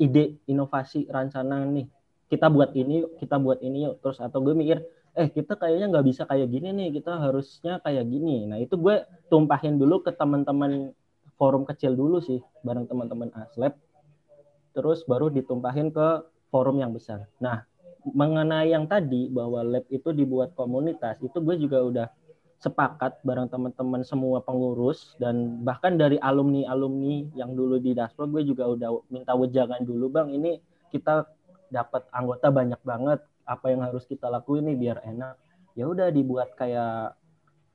ide inovasi rencana nih. Kita buat ini kita buat ini yuk. Terus atau gue mikir eh kita kayaknya nggak bisa kayak gini nih kita harusnya kayak gini. Nah itu gue tumpahin dulu ke teman-teman forum kecil dulu sih bareng teman-teman aslab terus baru ditumpahin ke forum yang besar. Nah mengenai yang tadi bahwa lab itu dibuat komunitas itu gue juga udah sepakat bareng teman-teman semua pengurus dan bahkan dari alumni-alumni yang dulu di Daspro gue juga udah minta wejangan dulu bang ini kita dapat anggota banyak banget apa yang harus kita lakuin nih biar enak? Ya udah dibuat kayak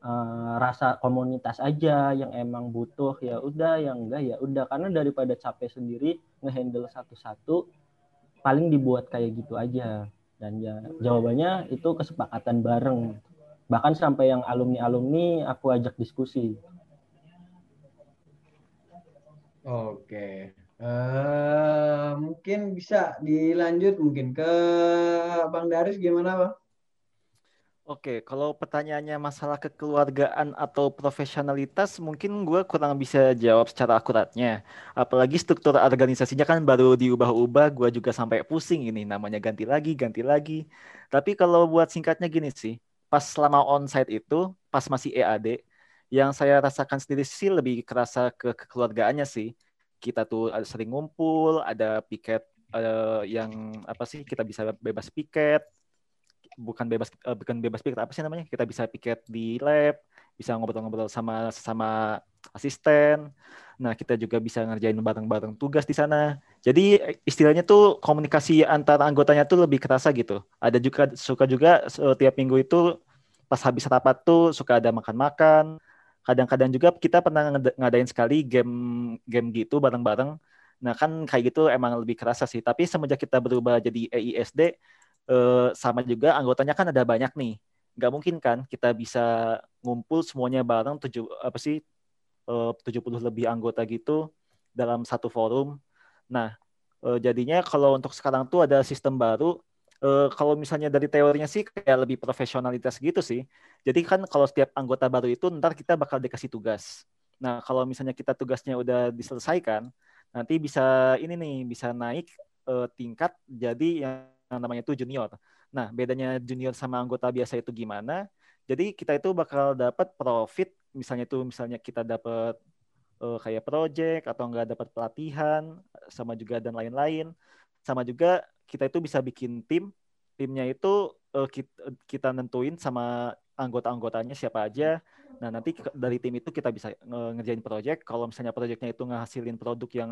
uh, rasa komunitas aja yang emang butuh ya udah yang enggak ya udah. Karena daripada capek sendiri ngehandle satu-satu paling dibuat kayak gitu aja. Dan ya jawabannya itu kesepakatan bareng bahkan sampai yang alumni alumni aku ajak diskusi oke uh, mungkin bisa dilanjut mungkin ke bang Daris gimana bang Oke, kalau pertanyaannya masalah kekeluargaan atau profesionalitas, mungkin gue kurang bisa jawab secara akuratnya. Apalagi struktur organisasinya kan baru diubah-ubah, gue juga sampai pusing ini, namanya ganti lagi, ganti lagi. Tapi kalau buat singkatnya gini sih, pas selama onsite itu, pas masih EAD, yang saya rasakan sendiri sih lebih kerasa ke kekeluargaannya sih. Kita tuh sering ngumpul, ada piket uh, yang apa sih, kita bisa bebas piket, bukan bebas uh, bukan bebas piket apa sih namanya? Kita bisa piket di lab bisa ngobrol-ngobrol sama sama asisten. Nah kita juga bisa ngerjain bareng-bareng tugas di sana. Jadi istilahnya tuh komunikasi antara anggotanya tuh lebih kerasa gitu. Ada juga suka juga setiap minggu itu pas habis rapat tuh suka ada makan-makan. Kadang-kadang juga kita pernah ngadain sekali game game gitu bareng-bareng. Nah kan kayak gitu emang lebih kerasa sih. Tapi semenjak kita berubah jadi EISD eh, sama juga anggotanya kan ada banyak nih. Nggak mungkin kan kita bisa ngumpul semuanya bareng tujuh apa sih eh, 70 lebih anggota gitu dalam satu forum. Nah, eh, jadinya kalau untuk sekarang tuh ada sistem baru Uh, kalau misalnya dari teorinya sih kayak lebih profesionalitas gitu sih. Jadi kan kalau setiap anggota baru itu ntar kita bakal dikasih tugas. Nah kalau misalnya kita tugasnya udah diselesaikan, nanti bisa ini nih bisa naik uh, tingkat jadi yang yang namanya itu junior. Nah, bedanya junior sama anggota biasa itu gimana? Jadi kita itu bakal dapat profit, misalnya itu misalnya kita dapat uh, kayak project atau enggak dapat pelatihan, sama juga dan lain-lain. Sama juga kita itu bisa bikin tim. Timnya itu uh, kita, kita nentuin sama anggota-anggotanya siapa aja. Nah, nanti dari tim itu kita bisa ngerjain project. Kalau misalnya projectnya itu ngehasilin produk yang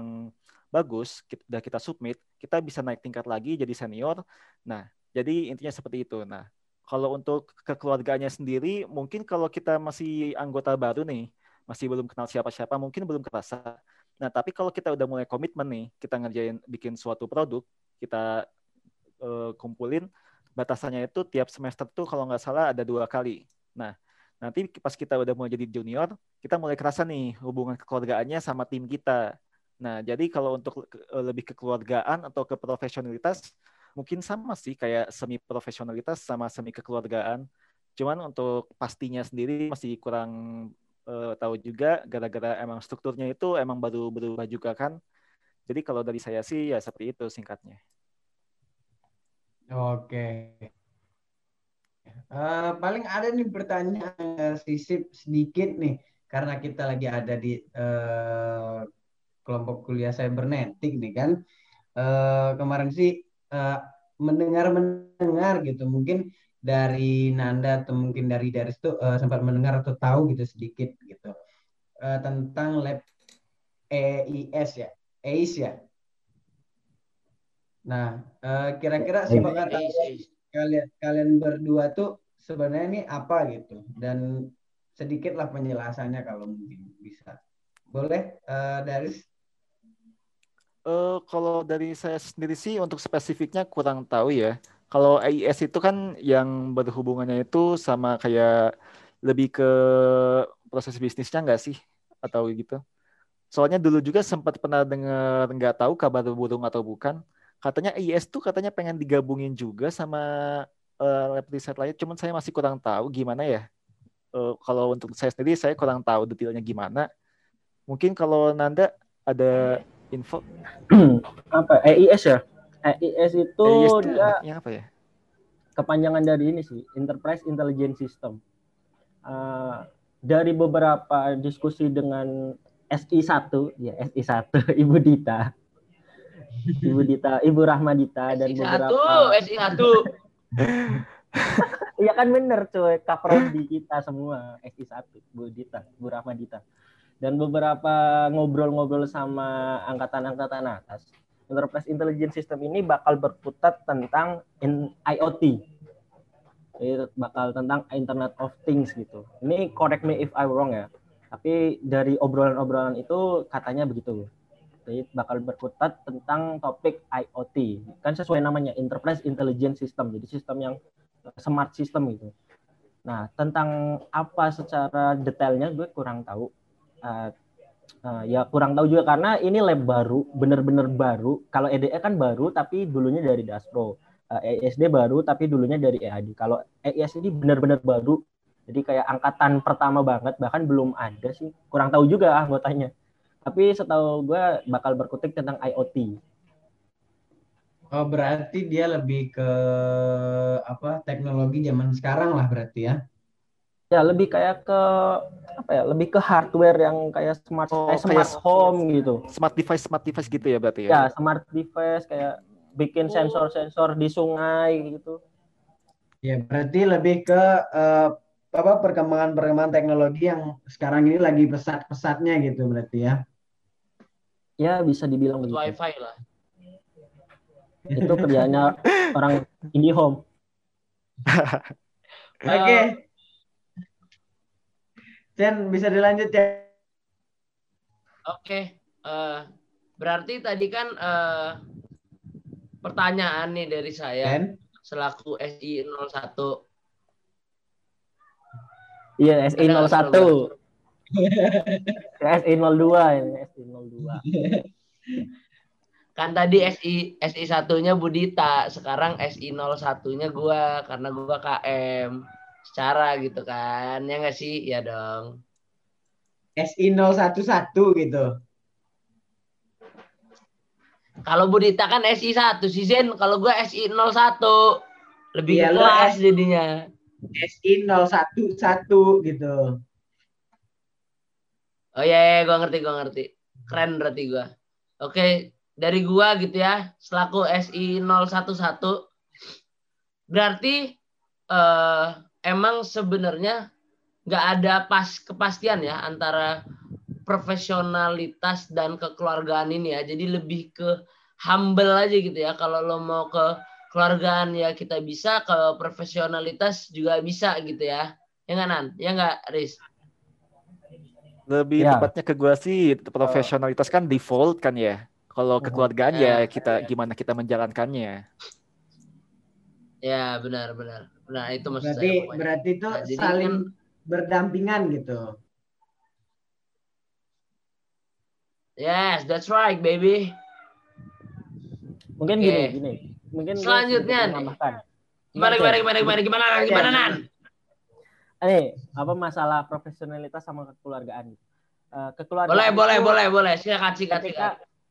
bagus, kita, kita submit, kita bisa naik tingkat lagi jadi senior. Nah, jadi intinya seperti itu. Nah, kalau untuk kekeluarganya sendiri, mungkin kalau kita masih anggota baru nih, masih belum kenal siapa-siapa, mungkin belum kerasa. Nah, tapi kalau kita udah mulai komitmen nih, kita ngerjain bikin suatu produk, kita uh, kumpulin, batasannya itu tiap semester tuh kalau nggak salah ada dua kali. Nah, nanti pas kita udah mulai jadi junior, kita mulai kerasa nih hubungan kekeluargaannya sama tim kita. Nah, jadi kalau untuk eh, lebih kekeluargaan atau ke profesionalitas, mungkin sama sih kayak semi profesionalitas sama semi kekeluargaan. Cuman untuk pastinya sendiri masih kurang uh, tahu juga gara-gara emang strukturnya itu emang baru berubah juga kan. Jadi kalau dari saya sih ya seperti itu singkatnya. Oke. Uh, paling ada nih pertanyaan sisip sedikit nih. Karena kita lagi ada di uh, kelompok kuliah cybernetik nih kan. Uh, kemarin sih uh, mendengar mendengar gitu. Mungkin dari Nanda atau mungkin dari dari itu uh, sempat mendengar atau tahu gitu sedikit gitu. Uh, tentang lab EIS ya. EIS ya nah uh, kira-kira sebagai kalian kalian berdua tuh sebenarnya ini apa gitu dan sedikitlah penjelasannya kalau mungkin bisa. Boleh, uh, Daris? Uh, kalau dari saya sendiri sih untuk spesifiknya kurang tahu ya. Kalau AIS itu kan yang berhubungannya itu sama kayak lebih ke proses bisnisnya nggak sih atau gitu? Soalnya dulu juga sempat pernah dengar nggak tahu kabar burung atau bukan. Katanya AIS tuh katanya pengen digabungin juga sama uh, lab riset lain. Cuman saya masih kurang tahu gimana ya. Uh, kalau untuk saya sendiri saya kurang tahu detailnya gimana Mungkin kalau Nanda ada info apa EIS ya? EIS itu EIS dia yang apa ya? Kepanjangan dari ini sih, Enterprise Intelligence System. Uh, dari beberapa diskusi dengan SI1, ya SI1, Ibu Dita. Ibu Dita, Ibu Rahmadita dan SI1, beberapa SI1. Iya kan bener cuy, di kita semua SI1, Bu Dita, Bu Rahmadita dan beberapa ngobrol-ngobrol sama angkatan-angkatan atas. Enterprise Intelligence System ini bakal berputar tentang IoT. Jadi bakal tentang Internet of Things gitu. Ini correct me if I wrong ya. Tapi dari obrolan-obrolan itu katanya begitu. Bakal berputar tentang topik IoT. Kan sesuai namanya Enterprise Intelligence System. Jadi sistem yang smart system gitu. Nah, tentang apa secara detailnya gue kurang tahu uh, uh, ya kurang tahu juga karena ini lab baru, bener-bener baru. Kalau EDE kan baru tapi dulunya dari Daspro. Uh, ESD baru tapi dulunya dari EAD. Kalau EIS ini bener-bener baru. Jadi kayak angkatan pertama banget, bahkan belum ada sih. Kurang tahu juga anggotanya. Tapi setahu gue bakal berkutik tentang IoT. Oh, berarti dia lebih ke apa teknologi zaman sekarang lah berarti ya? ya lebih kayak ke apa ya lebih ke hardware yang kayak smart oh, kayak smart kayak home gitu smart device smart device gitu ya berarti ya ya smart device kayak bikin oh. sensor-sensor di sungai gitu ya berarti lebih ke uh, apa perkembangan perkembangan teknologi yang sekarang ini lagi pesat-pesatnya gitu berarti ya ya bisa dibilang begitu wifi lah itu kerjanya orang IndiHome oke okay. Chen bisa dilanjut ya. Oke, uh, berarti tadi kan uh, pertanyaan nih dari saya Chen? selaku SI 01. Iya, SI 01. SI 02 ini, 02. kan tadi SI SI satunya Budita, sekarang SI 01-nya gua karena gua KM secara gitu kan ya nggak sih? Ya dong. SI 011 gitu. Kalau Budita kan SI 1 si Zen. Kalau gue SI 01 lebih ya, kelas jadinya. SI 011 gitu. Oh iya, iya gue ngerti, gue ngerti. Keren berarti gue. Oke, dari gue gitu ya, selaku SI 011, berarti eh, emang sebenarnya nggak ada pas kepastian ya antara profesionalitas dan kekeluargaan ini ya. Jadi lebih ke humble aja gitu ya. Kalau lo mau ke keluargaan ya kita bisa, ke profesionalitas juga bisa gitu ya. Ya nggak Nan? Ya nggak Riz? Lebih ya. tepatnya ke gue sih profesionalitas kan default kan ya. Kalau kekeluargaan ya, ya kita gimana kita menjalankannya. Ya benar benar. Nah itu maksud berarti, saya. Berarti itu nah, saling kan, berdampingan gitu. Yes, that's right, baby. Mungkin okay. gini, gini. Mungkin selanjutnya nih. Gimana, gimana, gimana, gimana, gimana, gimana, Nan? Ini apa masalah profesionalitas sama kekeluargaan? Uh, kekeluargaan. Boleh, boleh, boleh, boleh. Silakan, silakan. Ketika,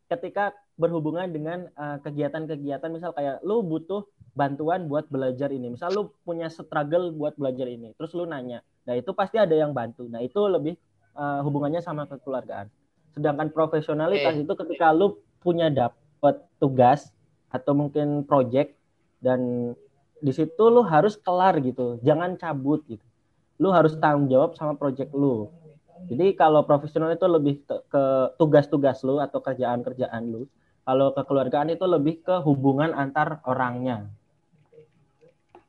ketika berhubungan dengan uh, kegiatan-kegiatan, misal kayak lu butuh bantuan buat belajar ini. Misal lu punya struggle buat belajar ini, terus lu nanya. Nah, itu pasti ada yang bantu. Nah, itu lebih uh, hubungannya sama kekeluargaan. Sedangkan profesionalitas eh. itu ketika lu punya dapat tugas atau mungkin project dan di situ lu harus kelar gitu. Jangan cabut gitu. Lu harus tanggung jawab sama project lu. Jadi kalau profesional itu lebih ke tugas-tugas lu atau kerjaan-kerjaan lu. Kalau kekeluargaan itu lebih ke hubungan antar orangnya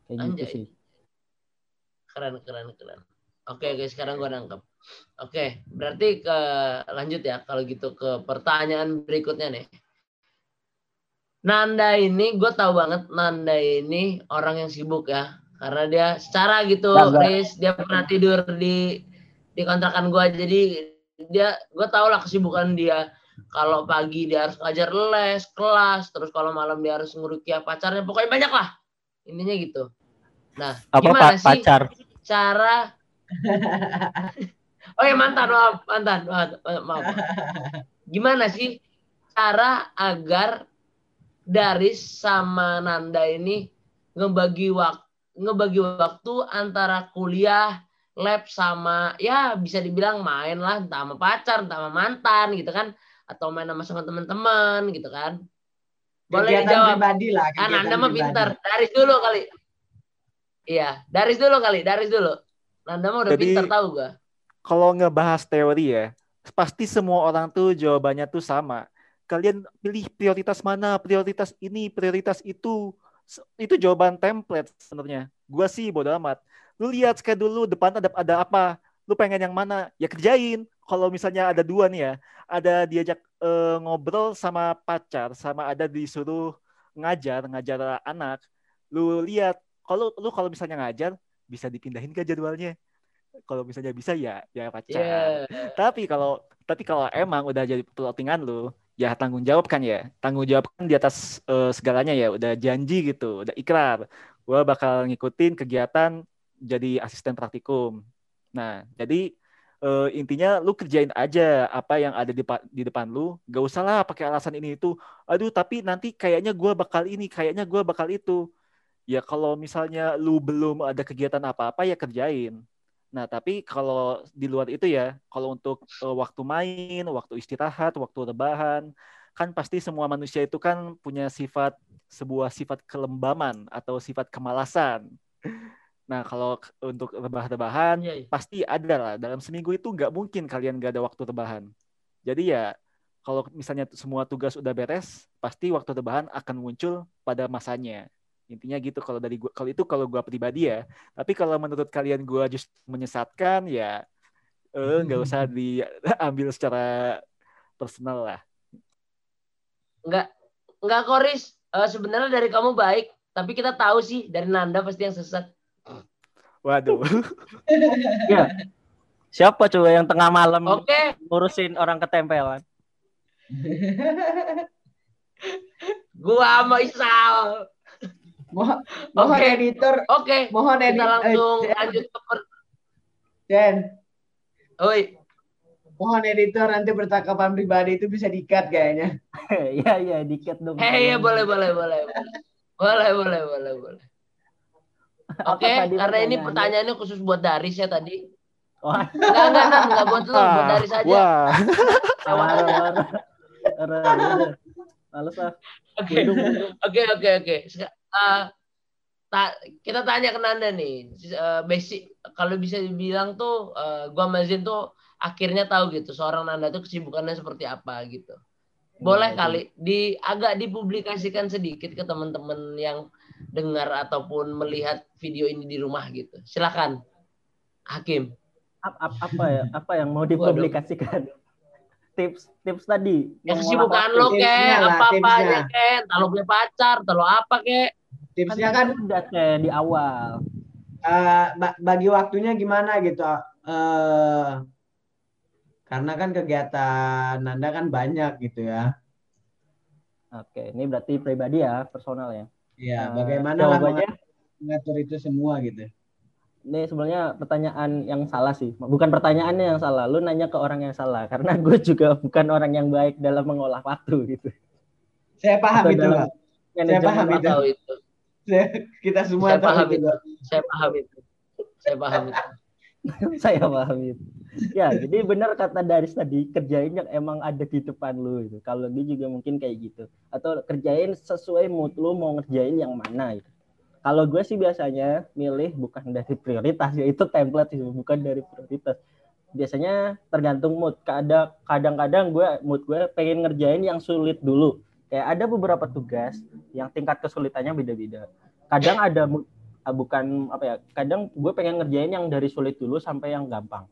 kayak gitu sih keren keren keren oke guys sekarang gue nangkep Oke, berarti ke lanjut ya kalau gitu ke pertanyaan berikutnya nih. Nanda ini gue tahu banget Nanda ini orang yang sibuk ya karena dia secara gitu Riz dia pernah tidur di di kontrakan gue jadi dia gue tau lah kesibukan dia. Kalau pagi dia harus ngajar les kelas terus kalau malam dia harus ngurukia pacarnya. Pokoknya banyak lah. Intinya gitu. Nah Apa gimana pa- sih pacar? cara oh ya mantan maaf mantan maaf, maaf. gimana sih cara agar Daris sama Nanda ini ngebagi waktu ngebagi waktu antara kuliah lab sama ya bisa dibilang main lah entah sama pacar entah sama mantan gitu kan atau main sama sama teman-teman gitu kan boleh Kegiatan dijawab pribadi lah. kan anda mah pintar Daris dulu kali iya Daris dulu kali Daris dulu Nanda mah udah Jadi- pintar tahu gua Kalau ngebahas teori ya, pasti semua orang tuh jawabannya tuh sama. Kalian pilih prioritas mana, prioritas ini, prioritas itu. Itu jawaban template sebenarnya. Gua sih bodo amat. Lu lihat schedule dulu depan ada ada apa. Lu pengen yang mana? Ya kerjain. Kalau misalnya ada dua nih ya, ada diajak eh, ngobrol sama pacar, sama ada disuruh ngajar, ngajar anak. Lu lihat, kalau lu kalau misalnya ngajar, bisa dipindahin ke jadwalnya. Kalau misalnya bisa ya, ya pacar. Iya. Tapi kalau tapi kalau emang udah jadi plottingan lu, ya tanggung jawab kan ya. Tanggung jawab kan di atas eh, segalanya ya, udah janji gitu, udah ikrar. Gua bakal ngikutin kegiatan jadi asisten praktikum. Nah, jadi eh, intinya lu kerjain aja apa yang ada di, di depan lu. Gak usah lah pakai alasan ini itu. Aduh, tapi nanti kayaknya gua bakal ini, kayaknya gua bakal itu. Ya kalau misalnya lu belum ada kegiatan apa-apa ya kerjain. Nah, tapi kalau di luar itu ya, kalau untuk eh, waktu main, waktu istirahat, waktu rebahan, kan pasti semua manusia itu kan punya sifat sebuah sifat kelembaman atau sifat kemalasan. Nah, kalau untuk rebah-rebahan Iya, iya. pasti ada lah. Dalam seminggu itu nggak mungkin kalian nggak ada waktu rebahan. Jadi ya, kalau misalnya semua tugas udah beres, pasti waktu rebahan akan muncul pada masanya. Intinya gitu kalau dari gua, kalau itu kalau gua pribadi ya. Tapi kalau menurut kalian gua justru menyesatkan ya eh nggak usah diambil secara personal lah. Enggak, enggak Koris. Eh, sebenarnya dari kamu baik, tapi kita tahu sih dari Nanda pasti yang sesat. Waduh. Siapa coba yang tengah malam Oke, ngurusin orang ketempelan? gua sama Isal. Mohon, mohon Oke. editor, Oke, mohon kita editor. langsung eh, lanjut ke per... Jen, Oi, mohon editor nanti percakapan pribadi itu bisa dikat kayaknya. Iya iya dikit dong. hei ya boleh boleh boleh. Boleh boleh boleh boleh. Oke, tadi karena ini pertanyaannya? khusus buat Daris ya tadi. Wah, Enggak enggak enggak, enggak buat lu, buat Daris aja. Wah. Males ah. Oke. Oke oke oke. Eh, ta- kita tanya ke Nanda nih, Eh, basic kalau bisa dibilang tuh, eh, gua sama Zin tuh akhirnya tahu gitu seorang Nanda tuh kesibukannya seperti apa gitu. Boleh Iya, kali di agak dipublikasikan sedikit ke teman-teman yang dengar ataupun melihat video ini di rumah gitu. Silakan, Hakim. Ap- ap- apa ya? Apa yang mau dipublikasikan? Tips tips tadi. Ya kesibukan waktu. lo kek, lah, apa apa aja kek, entah lo punya pacar, lo apa kek. Tipsnya kan udah kayak di awal. eh, ba- bagi waktunya gimana gitu. eh karena kan kegiatan Nanda kan banyak gitu ya. Oke, ini berarti pribadi ya, personal ya. Iya, Eh, bagaimana lah mengatur itu semua gitu. Ini sebenarnya pertanyaan yang salah sih. Bukan pertanyaannya yang salah, lu nanya ke orang yang salah karena gue juga bukan orang yang baik dalam mengolah waktu gitu. Saya paham Atau itu, Pak. manajemen paham Saya itu. itu. Kita semua Saya tahu paham itu. itu. Saya paham itu. Saya paham itu. saya paham itu. Ya, jadi benar kata Daris tadi, kerjain yang emang ada di depan lu gitu. Kalau dia juga mungkin kayak gitu. Atau kerjain sesuai mood lu mau ngerjain yang mana gitu. Kalau gue sih biasanya milih bukan dari prioritas, ya itu template sih, bukan dari prioritas. Biasanya tergantung mood. Kadang kadang-kadang gue mood gue pengen ngerjain yang sulit dulu. Kayak ada beberapa tugas yang tingkat kesulitannya beda-beda. Kadang ada mood ah, bukan apa ya kadang gue pengen ngerjain yang dari sulit dulu sampai yang gampang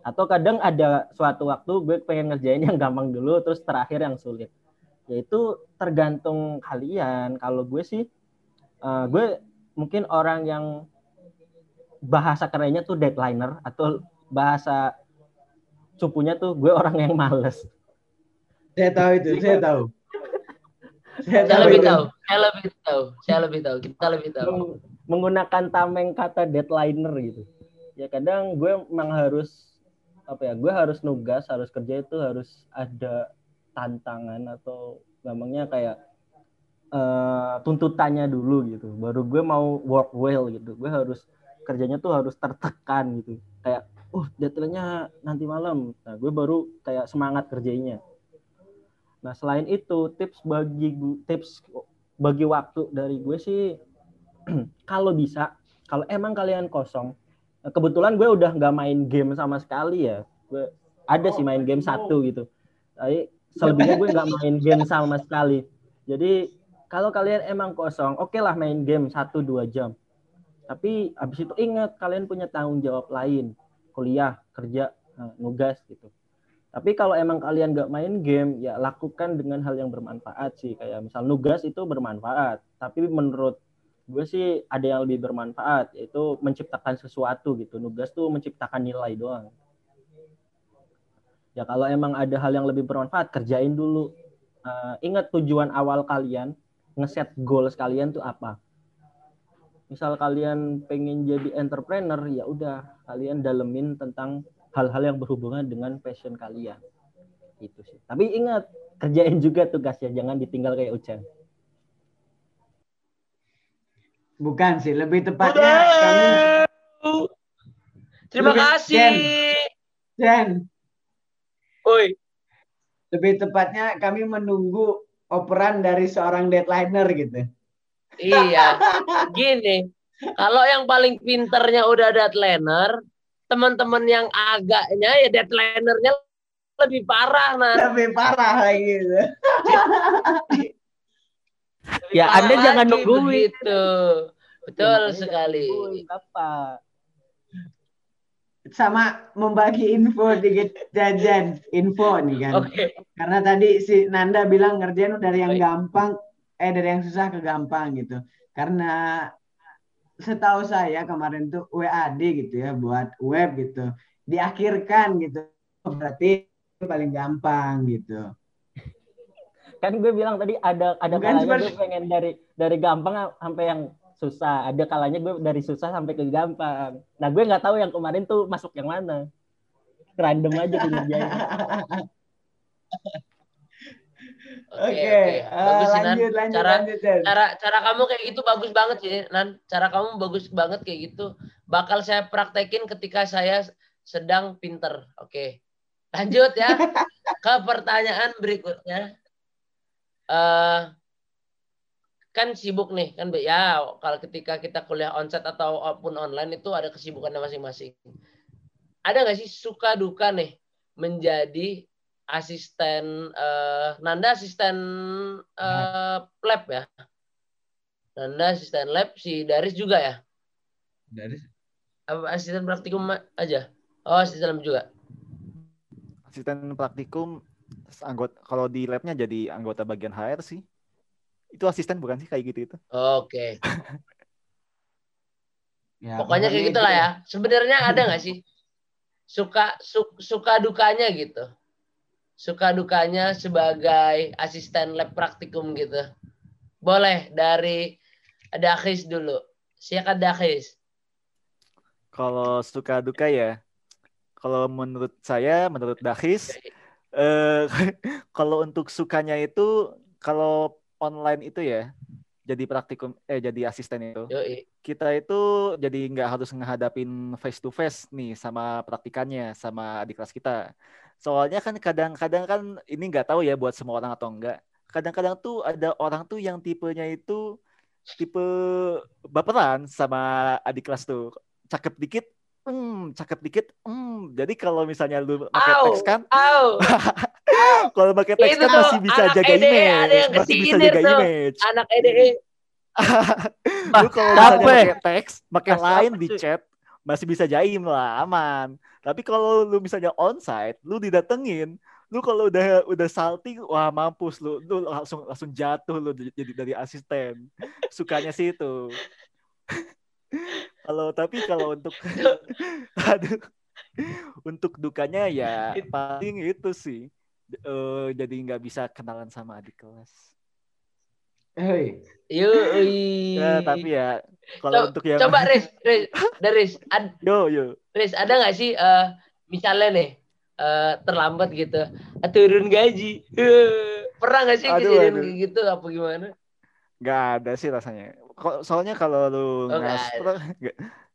Atau kadang ada suatu waktu gue pengen ngerjain yang gampang dulu, terus terakhir yang sulit. Yaitu tergantung kalian. Kalau gue sih, uh, gue mungkin orang yang bahasa kerennya tuh deadlineer atau bahasa cupunya tuh gue orang yang males. Saya tahu itu, saya tahu. Saya, saya lebih tahu, saya lebih tahu, saya lebih tahu, kita lebih tahu. Menggunakan tameng kata deadlineer gitu. Ya kadang gue memang harus apa ya, gue harus nugas, harus kerja itu harus ada tantangan atau gampangnya kayak uh, tuntutannya dulu gitu. Baru gue mau work well gitu. Gue harus kerjanya tuh harus tertekan gitu. Kayak oh deadline-nya nanti malam. Nah, gue baru kayak semangat kerjanya. Nah, selain itu tips bagi tips bagi waktu dari gue sih kalau bisa, kalau emang kalian kosong, kebetulan gue udah nggak main game sama sekali ya. Gue ada sih main game satu gitu. Tapi selebihnya gue nggak main game sama sekali. Jadi kalau kalian emang kosong, oke okay lah main game satu dua jam. Tapi habis itu ingat kalian punya tanggung jawab lain kuliah, kerja, eh, nugas gitu. Tapi kalau emang kalian gak main game, ya lakukan dengan hal yang bermanfaat sih. Kayak misal nugas itu bermanfaat. Tapi menurut gue sih ada yang lebih bermanfaat, yaitu menciptakan sesuatu gitu. Nugas tuh menciptakan nilai doang. Ya kalau emang ada hal yang lebih bermanfaat, kerjain dulu. Uh, ingat tujuan awal kalian, ngeset goals kalian tuh apa? Misal kalian pengen jadi entrepreneur ya udah kalian dalemin tentang hal-hal yang berhubungan dengan passion kalian. Itu sih. Tapi ingat kerjain juga tugasnya jangan ditinggal kayak Ucan bukan sih lebih tepatnya kami terima lebih, kasih. Jen, Jen. Oi. lebih tepatnya kami menunggu operan dari seorang deadlineer gitu Iya. Gini, kalau yang paling pinternya udah deadliner, teman-teman yang agaknya ya deadlinernya lebih parah nah. Lebih parah lagi gitu. ya Anda jangan nungguin itu. Betul ya, sekali. Apa? Sama membagi info dikit jajan info nih kan. Okay. Karena tadi si Nanda bilang ngerjain dari yang Baik. gampang eh dari yang susah ke gampang gitu karena setahu saya kemarin tuh WAD gitu ya buat web gitu diakhirkan gitu berarti paling gampang gitu kan gue bilang tadi ada ada Bukan kalanya gue pengen dari dari gampang sampai yang susah ada kalanya gue dari susah sampai ke gampang nah gue nggak tahu yang kemarin tuh masuk yang mana random aja kerjanya Oke, okay, okay. uh, bagus sih Nan. Lanjut, cara lanjut, cara cara kamu kayak gitu bagus banget sih Nan. Cara kamu bagus banget kayak gitu. Bakal saya praktekin ketika saya sedang pinter. Oke. Okay. Lanjut ya ke pertanyaan berikutnya. Uh, kan sibuk nih kan ya kalau ketika kita kuliah onsite atau pun online itu ada kesibukannya masing-masing. Ada nggak sih suka duka nih menjadi asisten uh, Nanda asisten uh, lab ya. Nanda asisten lab si Daris juga ya. Daris. Apa asisten praktikum aja? Oh asisten lab juga. Asisten praktikum anggota kalau di labnya jadi anggota bagian HR sih. Itu asisten bukan sih kayak gitu itu? Oke. Okay. ya, Pokoknya kayak gitulah ya. Sebenarnya ada nggak sih suka su, suka dukanya gitu? suka dukanya sebagai asisten lab praktikum gitu. Boleh dari Dakhis dulu. Siapa Dakhis? Kalau suka duka ya, kalau menurut saya, menurut Dakhis, eh, kalau untuk sukanya itu, kalau online itu ya, jadi praktikum, eh jadi asisten itu, Yoi. kita itu jadi nggak harus menghadapin face to face nih sama praktikannya, sama adik kelas kita Soalnya kan kadang-kadang kan ini nggak tahu ya buat semua orang atau enggak. Kadang-kadang tuh ada orang tuh yang tipenya itu tipe baperan sama adik kelas tuh. Cakep dikit, hmm, cakep dikit, hmm. Jadi kalau misalnya lu pakai teks kan, kalau pakai teks kan masih bisa jaga EDE, image, masih bisa jaga tuh. image. Anak EDE. lu kalau misalnya pakai teks, pakai line di chat, masih bisa jaim lah, aman. Tapi kalau lu misalnya onsite, lu didatengin, lu kalau udah udah salting, wah mampus lu, lu langsung langsung jatuh lu jadi dari asisten. Sukanya sih itu. kalau tapi kalau untuk aduh untuk dukanya ya paling itu sih uh, jadi nggak bisa kenalan sama adik kelas. Hei. Yuk. Ya, tapi ya kalau untuk yang coba Riz, Riz, Riz, ad, yo yo. Riz, ada nggak sih uh, misalnya nih uh, terlambat gitu, turun gaji, pernah nggak sih kejadian kayak gitu apa gimana? Gak ada sih rasanya. Soalnya kalau lu oh, ngas,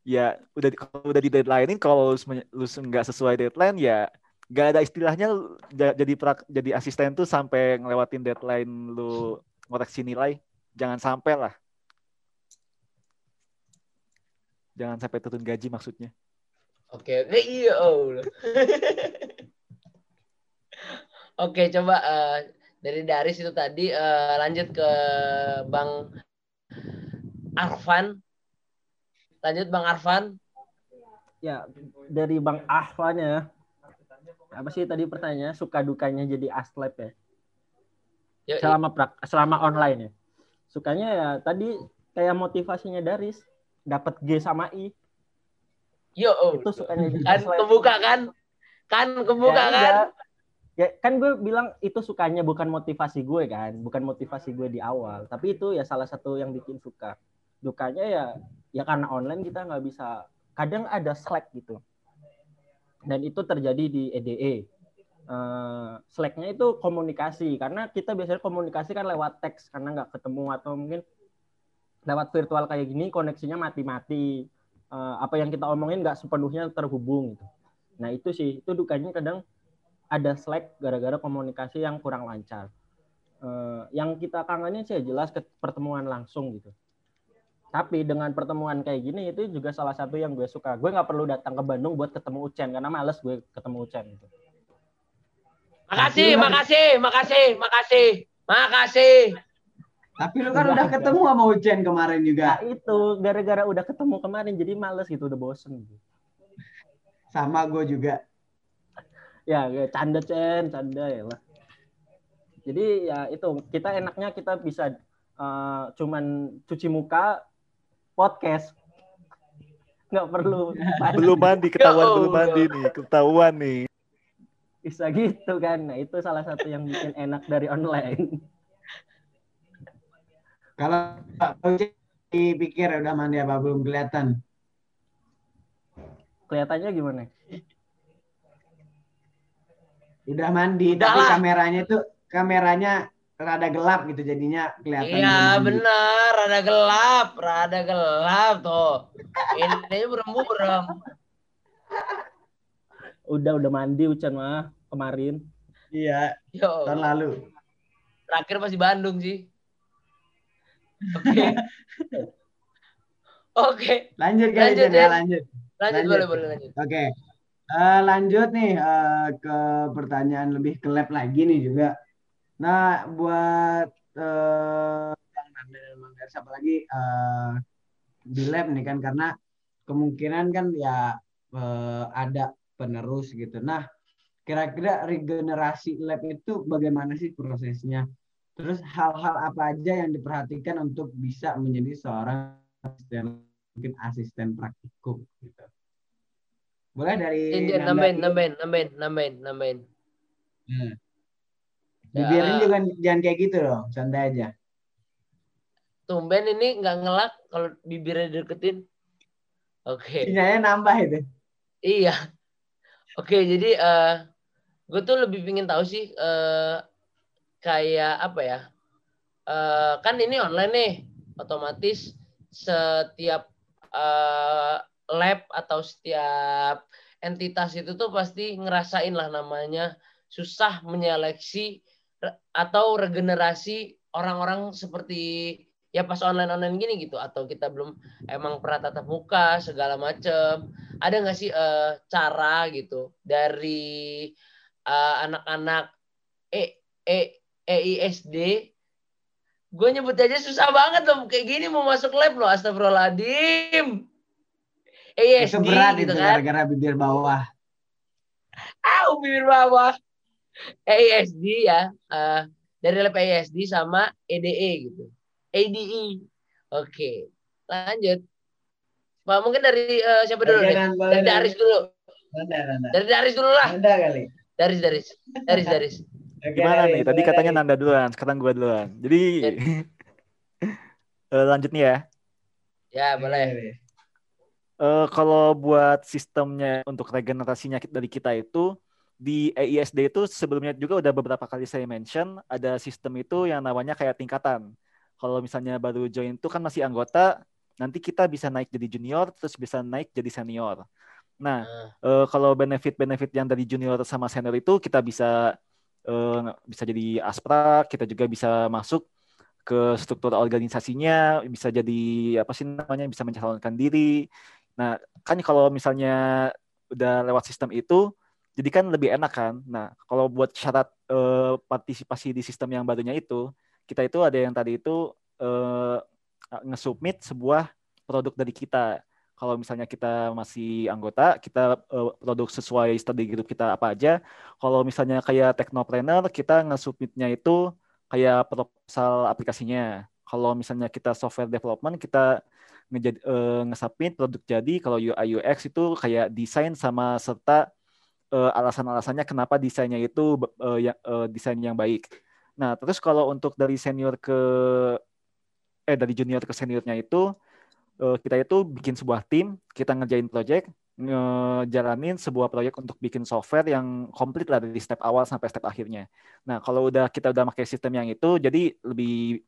ya udah kalau udah di deadlinein kalau lu nggak sesuai deadline ya gak ada istilahnya jadi prak, jadi asisten tuh sampai ngelewatin deadline lu ngoreksi nilai jangan sampai lah. Jangan sampai turun gaji maksudnya. Oke oke iya oh. oke coba uh, dari Daris itu tadi uh, lanjut ke Bang Arfan lanjut Bang Arfan ya dari Bang Arfan ya apa sih tadi pertanyaannya suka dukanya jadi aslep ya? ya selama prak, selama online ya. Sukanya ya tadi kayak motivasinya Daris dapat G sama I. Yo, oh. itu sukanya jadi kan aslep. kebuka kan? Kan kebuka ya, kan? Ya, ya kan gue bilang itu sukanya bukan motivasi gue kan, bukan motivasi gue di awal, tapi itu ya salah satu yang bikin suka. Dukanya ya ya karena online kita nggak bisa kadang ada slack gitu dan itu terjadi di EDE. Uh, eh, Slack-nya itu komunikasi karena kita biasanya komunikasi kan lewat teks karena nggak ketemu atau mungkin lewat virtual kayak gini koneksinya mati-mati uh, apa yang kita omongin nggak sepenuhnya terhubung gitu. Nah itu sih itu dukanya kadang ada Slack gara-gara komunikasi yang kurang lancar. Uh, yang kita kangenin sih jelas ke pertemuan langsung gitu. Tapi dengan pertemuan kayak gini itu juga salah satu yang gue suka. Gue nggak perlu datang ke Bandung buat ketemu Ucen karena males gue ketemu Ucen gitu. Makasih, makasih, makasih, makasih, makasih. Tapi lu kan udah, udah ketemu sama Ucen kemarin juga. Nah, itu gara-gara udah ketemu kemarin jadi males gitu, udah bosen gitu. Sama gue juga. Ya, gue canda Cen, canda ya lah. Jadi ya itu kita enaknya kita bisa uh, cuman cuci muka podcast. Nggak perlu mandi. belum mandi ketahuan belum mandi nih ketahuan nih. Bisa gitu kan. Nah itu salah satu yang bikin enak dari online. Kalau dipikir udah mandi apa belum kelihatan. Kelihatannya gimana? Udah mandi udah tapi kameranya itu kameranya rada gelap gitu jadinya kelihatan. Iya benar, rada gelap, rada gelap tuh. Ini berembu berem. Udah udah mandi Ucan mah kemarin. Iya. Yo. Tahun lalu. Terakhir masih Bandung sih. Oke. Okay. Oke. Okay. Lanjut kan lanjut, ya, lanjut. Lanjut, boleh boleh lanjut. Oke. Okay. Uh, eh, lanjut nih uh, ke pertanyaan lebih ke lab lagi nih juga. Nah, buat uh, Bang Nanda dan Bang Garis apalagi uh, di lab nih kan karena kemungkinan kan ya uh, ada penerus gitu. Nah, kira-kira regenerasi lab itu bagaimana sih prosesnya? Terus hal-hal apa aja yang diperhatikan untuk bisa menjadi seorang asisten mungkin asisten praktikum gitu. Boleh dari nambahin, nambahin, nambahin, nambahin, nambahin. Hmm. Dibiarin ya. juga jangan kayak gitu loh, santai aja. Tumben ini nggak ngelak kalau bibirnya deketin. Oke. Okay. Sinyalnya nambah itu. Iya. Oke, okay, jadi uh, gue tuh lebih pingin tahu sih uh, kayak apa ya? Uh, kan ini online nih, otomatis setiap uh, lab atau setiap entitas itu tuh pasti ngerasain lah namanya susah menyeleksi atau regenerasi orang-orang seperti ya pas online online gini gitu atau kita belum emang pernah tatap muka segala macem ada nggak sih uh, cara gitu dari uh, anak-anak e e EISD gue nyebut aja susah banget loh kayak gini mau masuk lab loh astagfirullahaladzim ASD Itu berat gitu itu kan. gara-gara bibir bawah. Ah, bibir bawah. ASD ya. eh, dari lab ASD sama EDE gitu. ADE. Oke. Lanjut. Pak, mungkin dari eh, siapa dulu nih? Boleh, Dari. Daris dulu. Nanda, Nanda. Dari Daris dulu lah. Nanda kali. Daris, Daris. Daris, Daris. Gimana Dari, nih? Tadi katanya Dari. Nanda duluan, sekarang gua duluan. Jadi eh, lanjut nih ya. Ya, boleh. Eh, kalau buat sistemnya untuk regenerasinya dari kita itu di EISD itu sebelumnya juga udah beberapa kali saya mention ada sistem itu yang namanya kayak tingkatan. Kalau misalnya baru join itu kan masih anggota, nanti kita bisa naik jadi junior terus bisa naik jadi senior. Nah, Nah, eh, kalau benefit-benefit yang dari junior sama senior itu kita bisa eh, bisa jadi aspra, kita juga bisa masuk ke struktur organisasinya, bisa jadi apa sih namanya, bisa mencalonkan diri. Nah, kan kalau misalnya udah lewat sistem itu, jadi kan lebih enak kan. Nah, kalau buat syarat eh, partisipasi di sistem yang barunya itu, kita itu ada yang tadi itu eh, nge-submit sebuah produk dari kita. Kalau misalnya kita masih anggota, kita eh, produk sesuai study group kita apa aja. Kalau misalnya kayak Technopreneur, kita nge-submitnya itu kayak proposal aplikasinya. Kalau misalnya kita software development, kita eh, nge-submit produk jadi. Kalau UI UX itu kayak desain sama serta eh, alasan-alasannya kenapa desainnya itu eh, ya- eh, desain yang baik. Nah, terus kalau untuk dari senior ke eh dari junior ke seniornya itu eh, kita itu bikin sebuah tim, kita ngerjain project, ngejalanin sebuah proyek untuk bikin software yang komplit lah dari step awal sampai step akhirnya. Nah, kalau udah kita udah pakai sistem yang itu, jadi lebih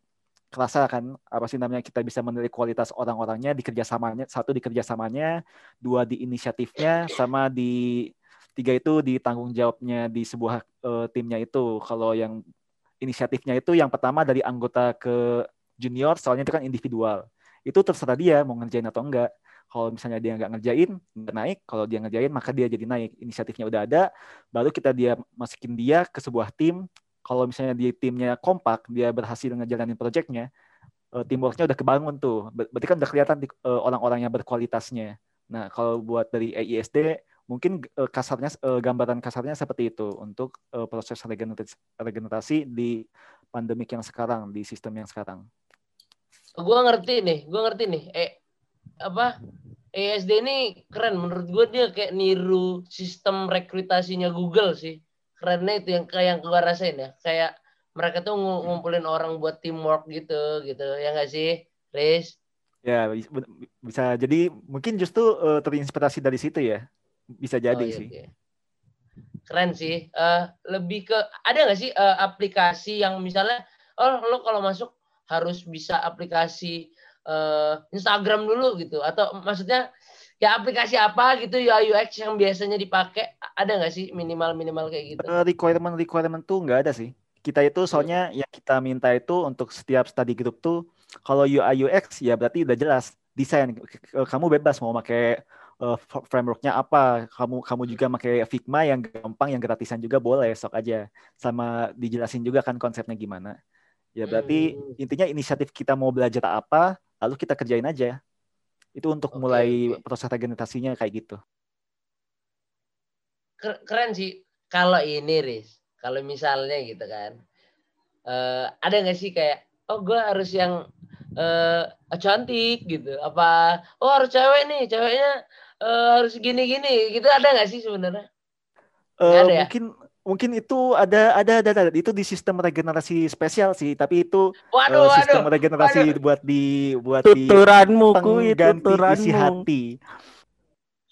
kerasa kan apa sih namanya kita bisa menilai kualitas orang-orangnya di kerjasamanya satu di kerjasamanya dua di inisiatifnya sama di tiga itu di tanggung jawabnya di sebuah eh, timnya itu. Kalau yang inisiatifnya itu yang pertama dari anggota ke junior soalnya itu kan individual. Itu terserah dia mau ngerjain atau enggak. Kalau misalnya dia nggak ngerjain nggak naik. Kalau dia ngerjain maka dia jadi naik. Inisiatifnya udah ada baru kita dia masukin dia ke sebuah tim. Kalau misalnya di timnya kompak dia berhasil ngejalanin projectnya eh, teamworknya udah kebangun tuh. Ber- berarti kan udah kelihatan eh, orang-orang yang berkualitasnya. Nah kalau buat dari EISD mungkin eh, kasarnya eh, gambaran kasarnya seperti itu untuk eh, proses regenerasi, regenerasi di pandemik yang sekarang di sistem yang sekarang Gua ngerti nih, gua ngerti nih. Eh apa? ESD ini keren menurut gua dia kayak niru sistem rekrutasinya Google sih. Kerennya itu yang kayak yang gua rasain ya. Kayak mereka tuh ngu- ngumpulin orang buat teamwork gitu gitu. Ya nggak sih? Riz? Ya, bisa jadi mungkin justru eh, terinspirasi dari situ ya. Bisa jadi Oh, iya, sih. oke. Keren sih. Eh, lebih ke ada nggak sih eh, aplikasi yang misalnya oh lo kalau masuk harus bisa aplikasi eh, Instagram dulu gitu atau maksudnya ya aplikasi apa gitu UI UX yang biasanya dipakai ada nggak sih minimal minimal kayak gitu? Eh, requirement requirement tuh nggak ada sih. Kita itu soalnya yang kita minta itu untuk setiap study group tuh kalau UI UX ya berarti udah jelas desain. Kamu bebas mau pakai f- frameworknya apa. Kamu kamu juga pakai Figma yang gampang yang gratisan juga boleh sok aja. Sama dijelasin juga kan konsepnya gimana. Ya berarti Hmm. intinya inisiatif kita mau belajar apa, lalu kita kerjain aja. Itu untuk Oke, mulai proses regenerasinya kayak gitu. Ker- Keren sih kalau ini Riz. Kalau misalnya gitu kan. eh, ada nggak sih kayak oh gue harus yang eh cantik gitu apa oh harus cewek nih ceweknya eh, harus gini-gini gitu ada nggak sih sebenarnya Eh, ada ya? mungkin mungkin itu ada ada ada ada itu di sistem regenerasi spesial sih tapi itu waduh sistem waduh regenerasi waduh. buat di buat di Tuturanmu kui pengganti isi hati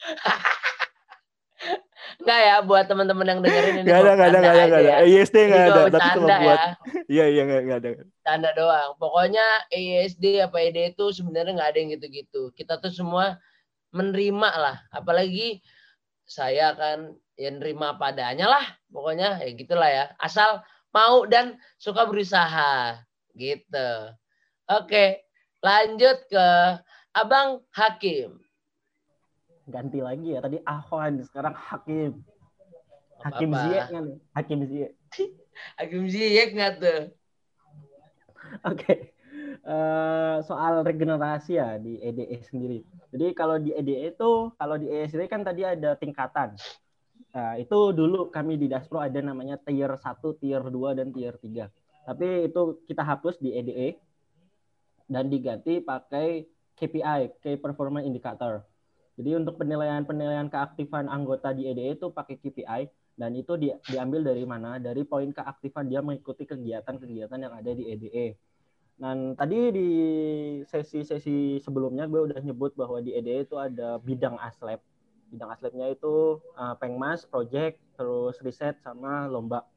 Enggak ya buat teman-teman yang dengerin ini nggak ada nggak ada nggak ada nggak ada ya. Ini nggak ada cuma tapi kalau buat ya. iya iya nggak nggak ada Tanda doang. Pokoknya ESD apa ED itu sebenarnya nggak ada yang gitu-gitu. Kita tuh semua menerima lah. Apalagi saya kan ya nerima padanya lah. Pokoknya ya gitulah ya. Asal mau dan suka berusaha. Gitu. Oke. Lanjut ke Abang Hakim. Ganti lagi ya. Tadi Ahwan, sekarang Hakim. Hakim. Ziyech kan? Hakim Ziyech. Hakim Ziyech nggak tuh? Oke. Uh, soal regenerasi ya di EDE sendiri. Jadi kalau di EDE itu, kalau di EDE sendiri kan tadi ada tingkatan. Nah, itu dulu kami di Daspro ada namanya tier 1, tier 2, dan tier 3. Tapi itu kita hapus di EDE dan diganti pakai KPI, Key Performance Indicator. Jadi untuk penilaian-penilaian keaktifan anggota di EDE itu pakai KPI dan itu di, diambil dari mana? Dari poin keaktifan dia mengikuti kegiatan-kegiatan yang ada di EDE. Dan tadi di sesi-sesi sebelumnya gue udah nyebut bahwa di EDE itu ada bidang aslab. Bidang aslabnya itu uh, pengmas, project, terus riset sama lomba.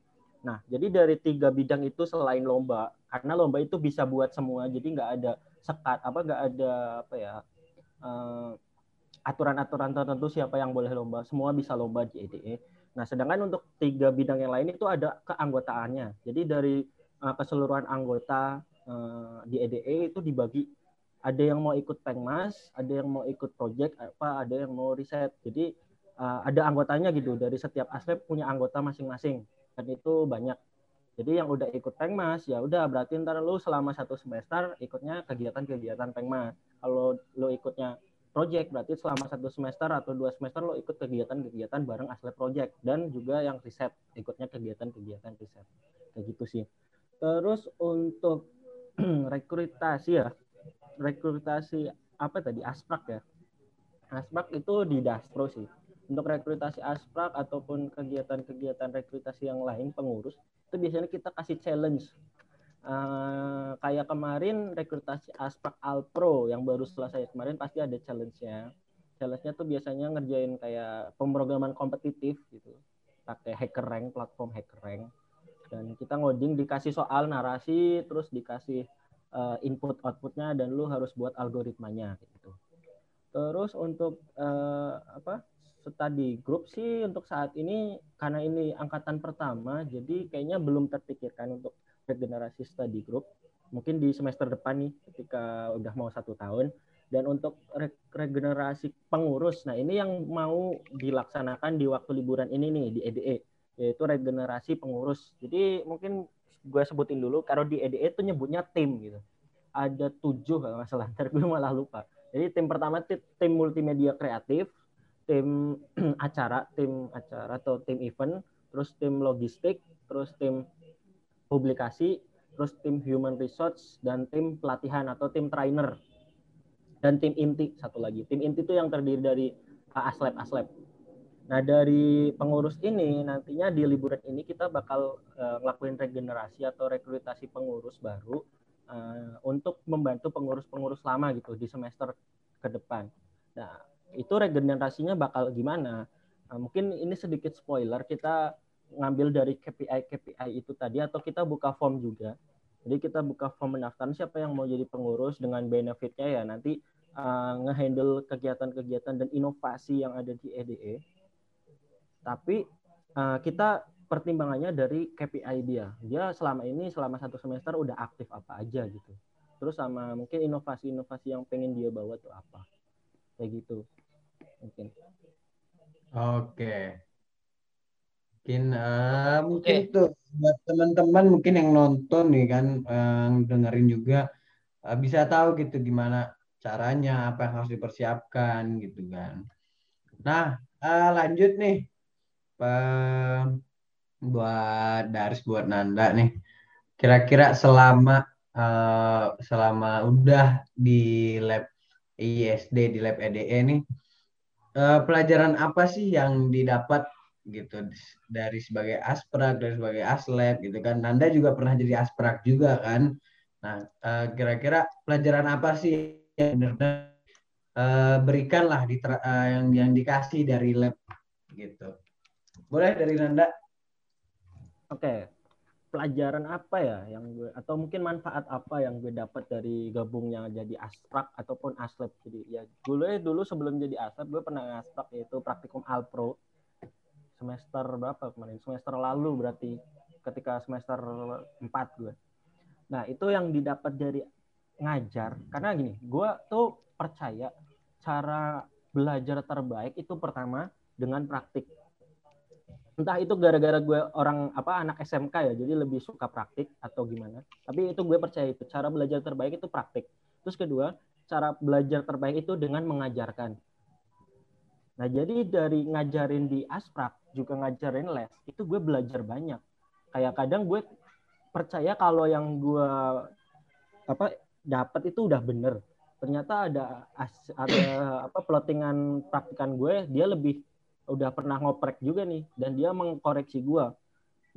Nah, jadi dari tiga bidang itu selain lomba, karena lomba itu bisa buat semua, jadi nggak ada sekat apa nggak ada apa ya uh, aturan-aturan tertentu siapa yang boleh lomba. Semua bisa lomba di EDE. Nah, sedangkan untuk tiga bidang yang lain itu ada keanggotaannya. Jadi dari uh, keseluruhan anggota uh, di EDE itu dibagi ada yang mau ikut pengmas, ada yang mau ikut project, apa ada yang mau riset. Jadi uh, ada anggotanya gitu. Dari setiap aspek punya anggota masing-masing. Dan itu banyak. Jadi yang udah ikut pengmas ya udah berarti ntar lu selama satu semester ikutnya kegiatan-kegiatan pengmas. Kalau lu ikutnya project berarti selama satu semester atau dua semester lo ikut kegiatan-kegiatan bareng asli project dan juga yang riset ikutnya kegiatan-kegiatan riset kayak gitu sih terus untuk rekrutasi ya rekrutasi apa tadi asprak ya asprak itu di daspro sih untuk rekrutasi asprak ataupun kegiatan-kegiatan rekrutasi yang lain pengurus itu biasanya kita kasih challenge Uh, kayak kemarin rekrutasi Aspak Alpro yang baru selesai kemarin pasti ada challenge-nya. Challenge-nya tuh biasanya ngerjain kayak pemrograman kompetitif gitu. Pakai hacker rank, platform hacker rank. Dan kita ngoding dikasih soal narasi, terus dikasih uh, input outputnya dan lu harus buat algoritmanya gitu. Terus untuk uh, apa? study group sih untuk saat ini karena ini angkatan pertama jadi kayaknya belum terpikirkan untuk regenerasi study group mungkin di semester depan nih ketika udah mau satu tahun dan untuk re regenerasi pengurus nah ini yang mau dilaksanakan di waktu liburan ini nih di EDE yaitu regenerasi pengurus jadi mungkin gue sebutin dulu kalau di EDE itu nyebutnya tim gitu ada tujuh kalau nggak salah ntar gue malah lupa jadi tim pertama tim multimedia kreatif tim acara tim acara atau tim event terus tim logistik terus tim publikasi, terus tim human resource dan tim pelatihan atau tim trainer dan tim inti satu lagi. Tim inti itu yang terdiri dari aslep aslep. Nah dari pengurus ini nantinya di liburan ini kita bakal uh, ngelakuin regenerasi atau rekrutasi pengurus baru uh, untuk membantu pengurus-pengurus lama gitu di semester ke depan. Nah itu regenerasinya bakal gimana? Nah, mungkin ini sedikit spoiler kita ngambil dari KPI KPI itu tadi atau kita buka form juga. Jadi kita buka form pendaftaran siapa yang mau jadi pengurus dengan benefitnya ya nanti uh, ngehandle kegiatan-kegiatan dan inovasi yang ada di EDE. Tapi uh, kita pertimbangannya dari KPI dia. Dia selama ini selama satu semester udah aktif apa aja gitu. Terus sama mungkin inovasi-inovasi yang pengen dia bawa tuh apa. Kayak gitu. Mungkin. Oke mungkin uh, mungkin okay. tuh buat teman-teman mungkin yang nonton nih kan yang dengerin juga uh, bisa tahu gitu gimana caranya apa yang harus dipersiapkan gitu kan nah uh, lanjut nih buat Daris buat Nanda nih. Kira-kira selama uh, selama udah di lab ISD di lab EDE nih uh, pelajaran apa sih yang didapat gitu dari sebagai asprak dari sebagai aslep gitu kan? Nanda juga pernah jadi asprak juga kan? Nah uh, kira-kira pelajaran apa sih yang benar-benar uh, berikanlah di uh, yang yang dikasih dari lab gitu boleh dari Nanda? Oke pelajaran apa ya yang gue atau mungkin manfaat apa yang gue dapat dari gabungnya jadi asprak ataupun aslep? Jadi ya dulu dulu sebelum jadi aslep gue pernah asprak yaitu praktikum alpro semester berapa kemarin? Semester lalu berarti ketika semester 4 gue. Nah itu yang didapat dari ngajar karena gini gue tuh percaya cara belajar terbaik itu pertama dengan praktik entah itu gara-gara gue orang apa anak SMK ya jadi lebih suka praktik atau gimana. Tapi itu gue percaya itu cara belajar terbaik itu praktik. Terus kedua cara belajar terbaik itu dengan mengajarkan. Nah jadi dari ngajarin di asprak juga ngajarin les itu gue belajar banyak. Kayak kadang gue percaya kalau yang gue apa dapat itu udah bener. Ternyata ada ada apa plottingan praktikan gue dia lebih udah pernah ngoprek juga nih dan dia mengkoreksi gue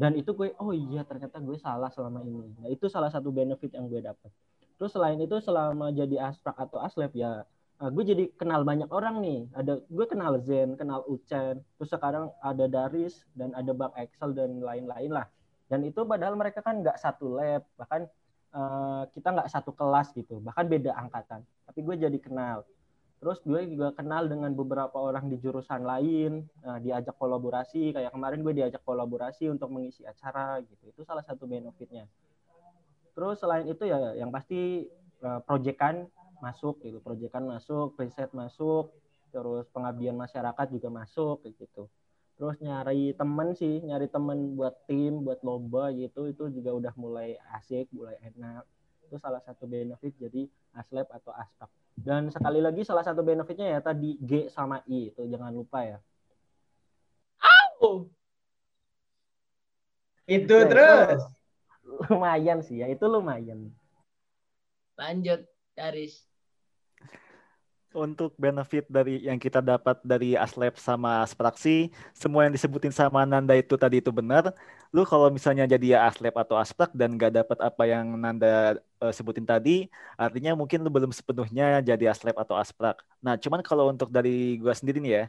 dan itu gue oh iya ternyata gue salah selama ini. Nah itu salah satu benefit yang gue dapat terus selain itu selama jadi asprak atau aslep ya eh, gue jadi kenal banyak orang nih. Ada gue kenal Zen kenal Uchen terus sekarang ada Daris dan ada Bang Excel dan lain-lain lah. Dan itu padahal mereka kan nggak satu lab bahkan uh, kita nggak satu kelas gitu bahkan beda angkatan. Tapi gue jadi kenal Terus gue juga kenal dengan beberapa orang di jurusan lain, nah, diajak kolaborasi. Kayak kemarin gue diajak kolaborasi untuk mengisi acara gitu. Itu salah satu benefitnya. Terus selain itu ya yang pasti uh, proyekan masuk gitu, proyekan masuk, preset masuk, terus pengabdian masyarakat juga masuk gitu. Terus nyari temen sih, nyari temen buat tim, buat lomba gitu, itu juga udah mulai asik, mulai enak. Itu salah satu benefit jadi aslep atau aspak dan sekali lagi salah satu benefitnya ya tadi G sama I itu jangan lupa ya. Oh. Itu terus. Itu lumayan sih ya, itu lumayan. Lanjut, Daris. Untuk benefit dari yang kita dapat dari Aslab sama Aspraksi, semua yang disebutin sama Nanda itu tadi itu benar. Lu kalau misalnya jadi ya Aslab atau Asprak dan gak dapat apa yang Nanda uh, sebutin tadi, artinya mungkin lu belum sepenuhnya jadi Aslab atau Asprak. Nah, cuman kalau untuk dari gua sendiri nih ya,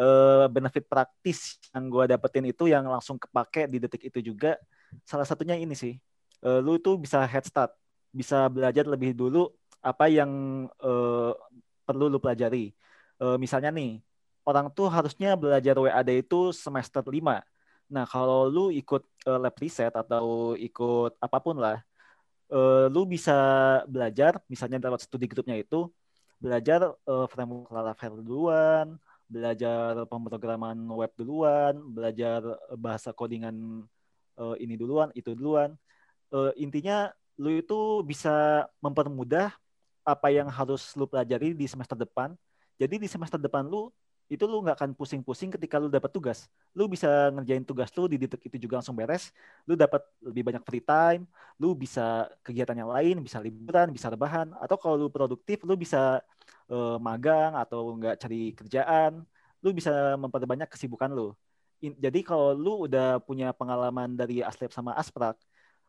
uh, benefit praktis yang gua dapetin itu yang langsung kepake di detik itu juga, salah satunya ini sih, uh, lu itu bisa head start, bisa belajar lebih dulu apa yang uh, perlu lu pelajari. Uh, misalnya nih, orang tuh harusnya belajar WAD itu semester 5. Nah, kalau lu ikut uh, lab riset atau ikut apa pun lah, uh, lu bisa belajar, misalnya lewat studi grupnya itu, belajar uh, framework Laravel duluan, belajar pemrograman web duluan, belajar bahasa codingan uh, ini duluan, itu duluan. Uh, intinya lu itu bisa mempermudah apa yang harus lu pelajari di semester depan. Jadi di semester depan lu itu lu nggak akan pusing-pusing ketika lu dapat tugas. Lu bisa ngerjain tugas lu di detik itu juga langsung beres. Lu dapat lebih banyak free time. Lu bisa kegiatan yang lain, bisa liburan, bisa rebahan. Atau kalau lu produktif, lu bisa uh, magang atau nggak cari kerjaan. Lu bisa memperbanyak kesibukan lu. jadi kalau lu udah punya pengalaman dari Aslep sama Asprak,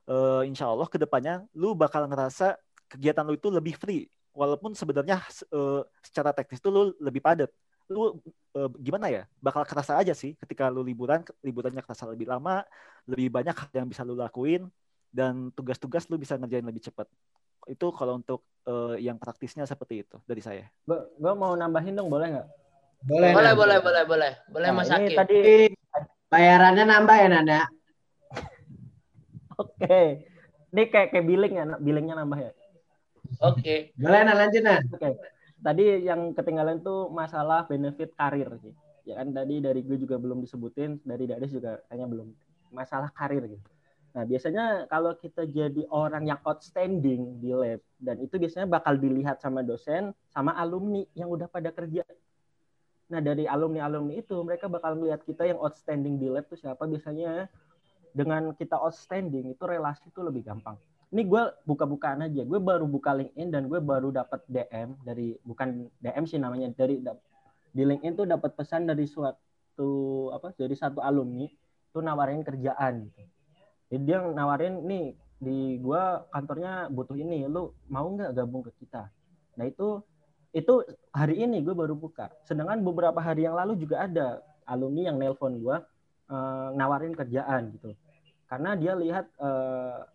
uh, insya Allah ke depannya lu bakal ngerasa kegiatan lu itu lebih free. Walaupun sebenarnya uh, secara teknis itu lu lebih padat. Lu uh, gimana ya? Bakal kerasa aja sih ketika lu liburan liburannya kerasa lebih lama lebih banyak hal yang bisa lu lakuin dan tugas-tugas lu bisa ngerjain lebih cepat. Itu kalau untuk uh, yang praktisnya seperti itu dari saya. Gue mau nambahin dong boleh nggak? Boleh boleh boleh boleh boleh. Boleh nah, mas Hakim. tadi bayarannya nambah ya Nanda? Oke. Ini kayak kayak billing ya billingnya nambah ya Oke. Okay. Boleh nah lanjut nah. Oke. Okay. Tadi yang ketinggalan tuh masalah benefit karir sih. Ya kan tadi dari gue juga belum disebutin, dari Dades juga kayaknya belum. Masalah karir gitu. Nah, biasanya kalau kita jadi orang yang outstanding di lab dan itu biasanya bakal dilihat sama dosen sama alumni yang udah pada kerja. Nah, dari alumni-alumni itu mereka bakal melihat kita yang outstanding di lab tuh siapa biasanya dengan kita outstanding itu relasi itu lebih gampang ini gue buka-bukaan aja. Gue baru buka LinkedIn dan gue baru dapat DM dari bukan DM sih namanya dari di LinkedIn tuh dapat pesan dari suatu apa dari satu alumni tuh nawarin kerjaan gitu. Jadi dia nawarin nih di gue kantornya butuh ini lu mau nggak gabung ke kita? Nah itu itu hari ini gue baru buka. Sedangkan beberapa hari yang lalu juga ada alumni yang nelpon gue uh, nawarin kerjaan gitu. Karena dia lihat uh,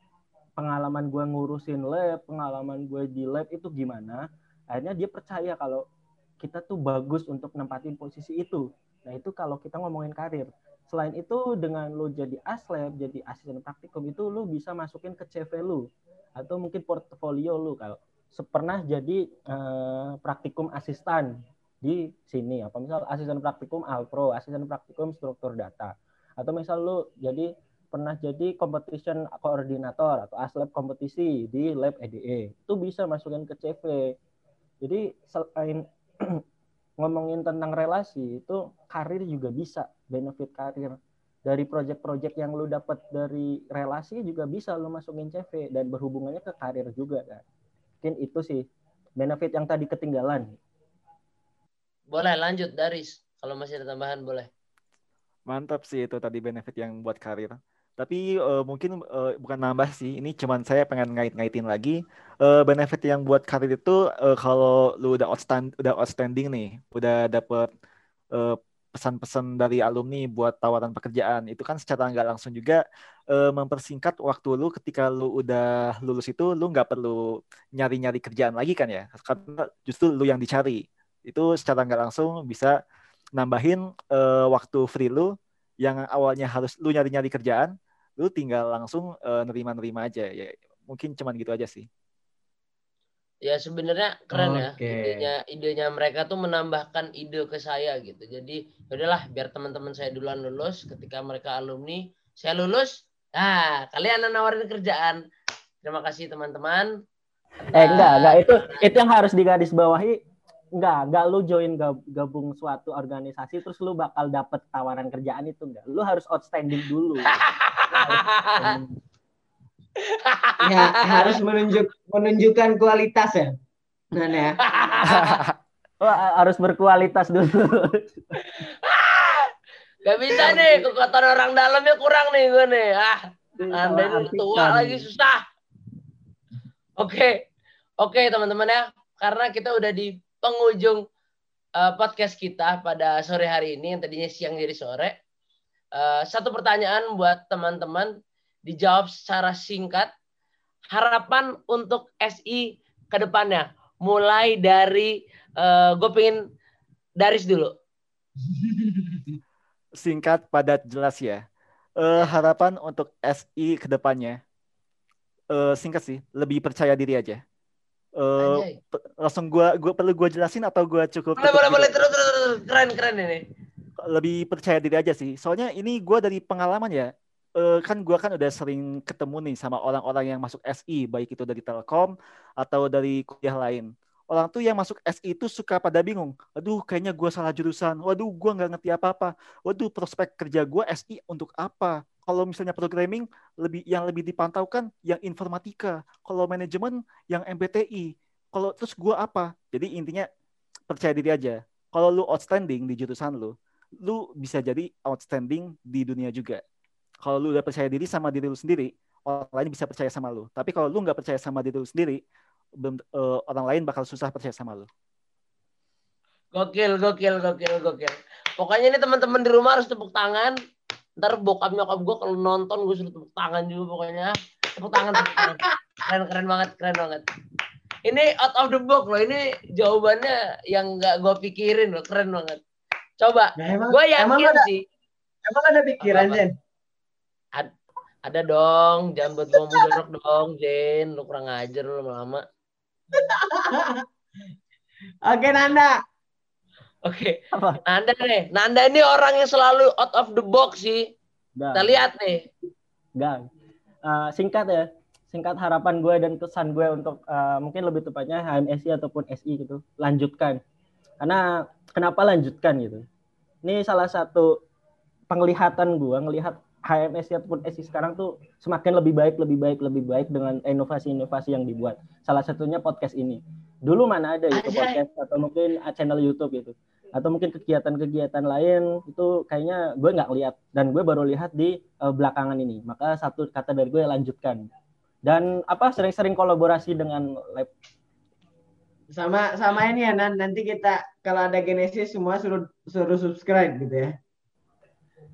pengalaman gue ngurusin lab, pengalaman gue di lab itu gimana, akhirnya dia percaya kalau kita tuh bagus untuk nempatin posisi itu. Nah itu kalau kita ngomongin karir. Selain itu dengan lo jadi aslab, jadi asisten praktikum itu lo bisa masukin ke CV lo atau mungkin portfolio lo kalau pernah jadi uh, praktikum asisten di sini apa misal asisten praktikum Alpro, asisten praktikum struktur data atau misal lu jadi pernah jadi competition koordinator atau aslab kompetisi di lab EDE itu bisa masukin ke CV jadi selain ngomongin tentang relasi itu karir juga bisa benefit karir. Dari project-project yang lu dapat dari relasi juga bisa lu masukin CV dan berhubungannya ke karir juga kan. Mungkin itu sih benefit yang tadi ketinggalan. Boleh lanjut Daris. Kalau masih ada tambahan boleh. Mantap sih itu tadi benefit yang buat karir. Tapi uh, mungkin uh, bukan nambah sih, ini cuman saya pengen ngait-ngaitin lagi uh, benefit yang buat karir itu uh, kalau lu udah outstand udah outstanding nih, udah dapet uh, pesan-pesan dari alumni buat tawaran pekerjaan itu kan secara nggak langsung juga uh, mempersingkat waktu lu ketika lu udah lulus itu lu nggak perlu nyari-nyari kerjaan lagi kan ya? Karena justru lu yang dicari. Itu secara nggak langsung bisa nambahin uh, waktu free lu yang awalnya harus lu nyari-nyari kerjaan, lu tinggal langsung uh, nerima-nerima aja ya. Mungkin cuman gitu aja sih. Ya sebenarnya keren okay. ya idenya idenya mereka tuh menambahkan ide ke saya gitu. Jadi ya udahlah biar teman-teman saya duluan lulus ketika mereka alumni, saya lulus, nah kalian nawarin kerjaan. Terima kasih teman-teman. Eh enggak, enggak itu itu yang harus digarisbawahi enggak, enggak lu join gabung suatu organisasi terus lu bakal dapet tawaran kerjaan itu enggak. Lu harus outstanding dulu. ya, harus menunjuk menunjukkan kualitas ya. Nah, ya. oh, harus berkualitas dulu. Gak bisa nih, kekuatan orang dalamnya kurang nih gue nih. Ah, anda ini tua lagi susah. Oke, okay. oke okay, teman-teman ya, karena kita udah di penghujung uh, podcast kita pada sore hari ini yang tadinya siang jadi sore. Uh, satu pertanyaan buat teman-teman dijawab secara singkat. Harapan untuk SI ke depannya, mulai dari uh, gue pengen Daris dulu. Singkat, padat, jelas ya. Uh, harapan untuk SI ke depannya, uh, singkat sih, lebih percaya diri aja. Uh, langsung gua gua perlu gua jelasin atau gua cukup boleh boleh boleh. terus terus terus. Keren keren ini lebih percaya diri aja sih. Soalnya ini gua dari pengalaman ya uh, kan gua kan udah sering ketemu nih sama orang-orang yang masuk SI baik itu dari Telkom atau dari kuliah lain. Orang tuh yang masuk SI itu suka pada bingung aduh kayaknya gua salah jurusan. Waduh gua nggak ngerti apa-apa. Waduh prospek kerja gua SI untuk apa? Kalau misalnya programming lebih yang lebih dipantau kan yang informatika kalau manajemen yang MBTI kalau terus gue apa? Jadi intinya percaya diri aja. Kalau lu outstanding di jurusan lu lu bisa jadi outstanding di dunia juga. Kalau lu udah percaya diri sama diri lu sendiri orang lain bisa percaya sama lu. Tapi kalau lu nggak percaya sama diri lu sendiri uh, orang lain bakal susah percaya sama lu. Gokil gokil gokil gokil. Pokoknya ini teman-teman di rumah harus tepuk tangan. Ntar bokap nyokap gue kalau nonton gue suruh tepuk tangan juga pokoknya. Tepuk tangan tepuk tangan. Keren keren banget keren banget. Ini out of the box loh. Ini jawabannya yang nggak gue pikirin loh. Keren banget coba nah, gue yakin emang ada, sih emang ada pikiran Jen Ad, ada dong jangan buat gue mudorok dong Jen lu kurang ajar lu lama-lama Oke Nanda, Oke. Okay. Nanda nih. Nanda ini orang yang selalu out of the box sih. Nah. Kita lihat nih. Enggak. Uh, singkat ya. Singkat harapan gue dan kesan gue untuk uh, mungkin lebih tepatnya HMSI ataupun SI gitu. Lanjutkan. Karena kenapa lanjutkan gitu. Ini salah satu penglihatan gue ngelihat HMSI ataupun SI sekarang tuh semakin lebih baik, lebih baik, lebih baik dengan inovasi-inovasi yang dibuat. Salah satunya podcast ini. Dulu mana ada itu podcast atau mungkin channel YouTube gitu atau mungkin kegiatan-kegiatan lain itu kayaknya gue nggak lihat dan gue baru lihat di uh, belakangan ini maka satu kata dari gue lanjutkan dan apa sering-sering kolaborasi dengan lab sama sama ini ya nanti kita kalau ada Genesis semua suruh suruh subscribe gitu ya.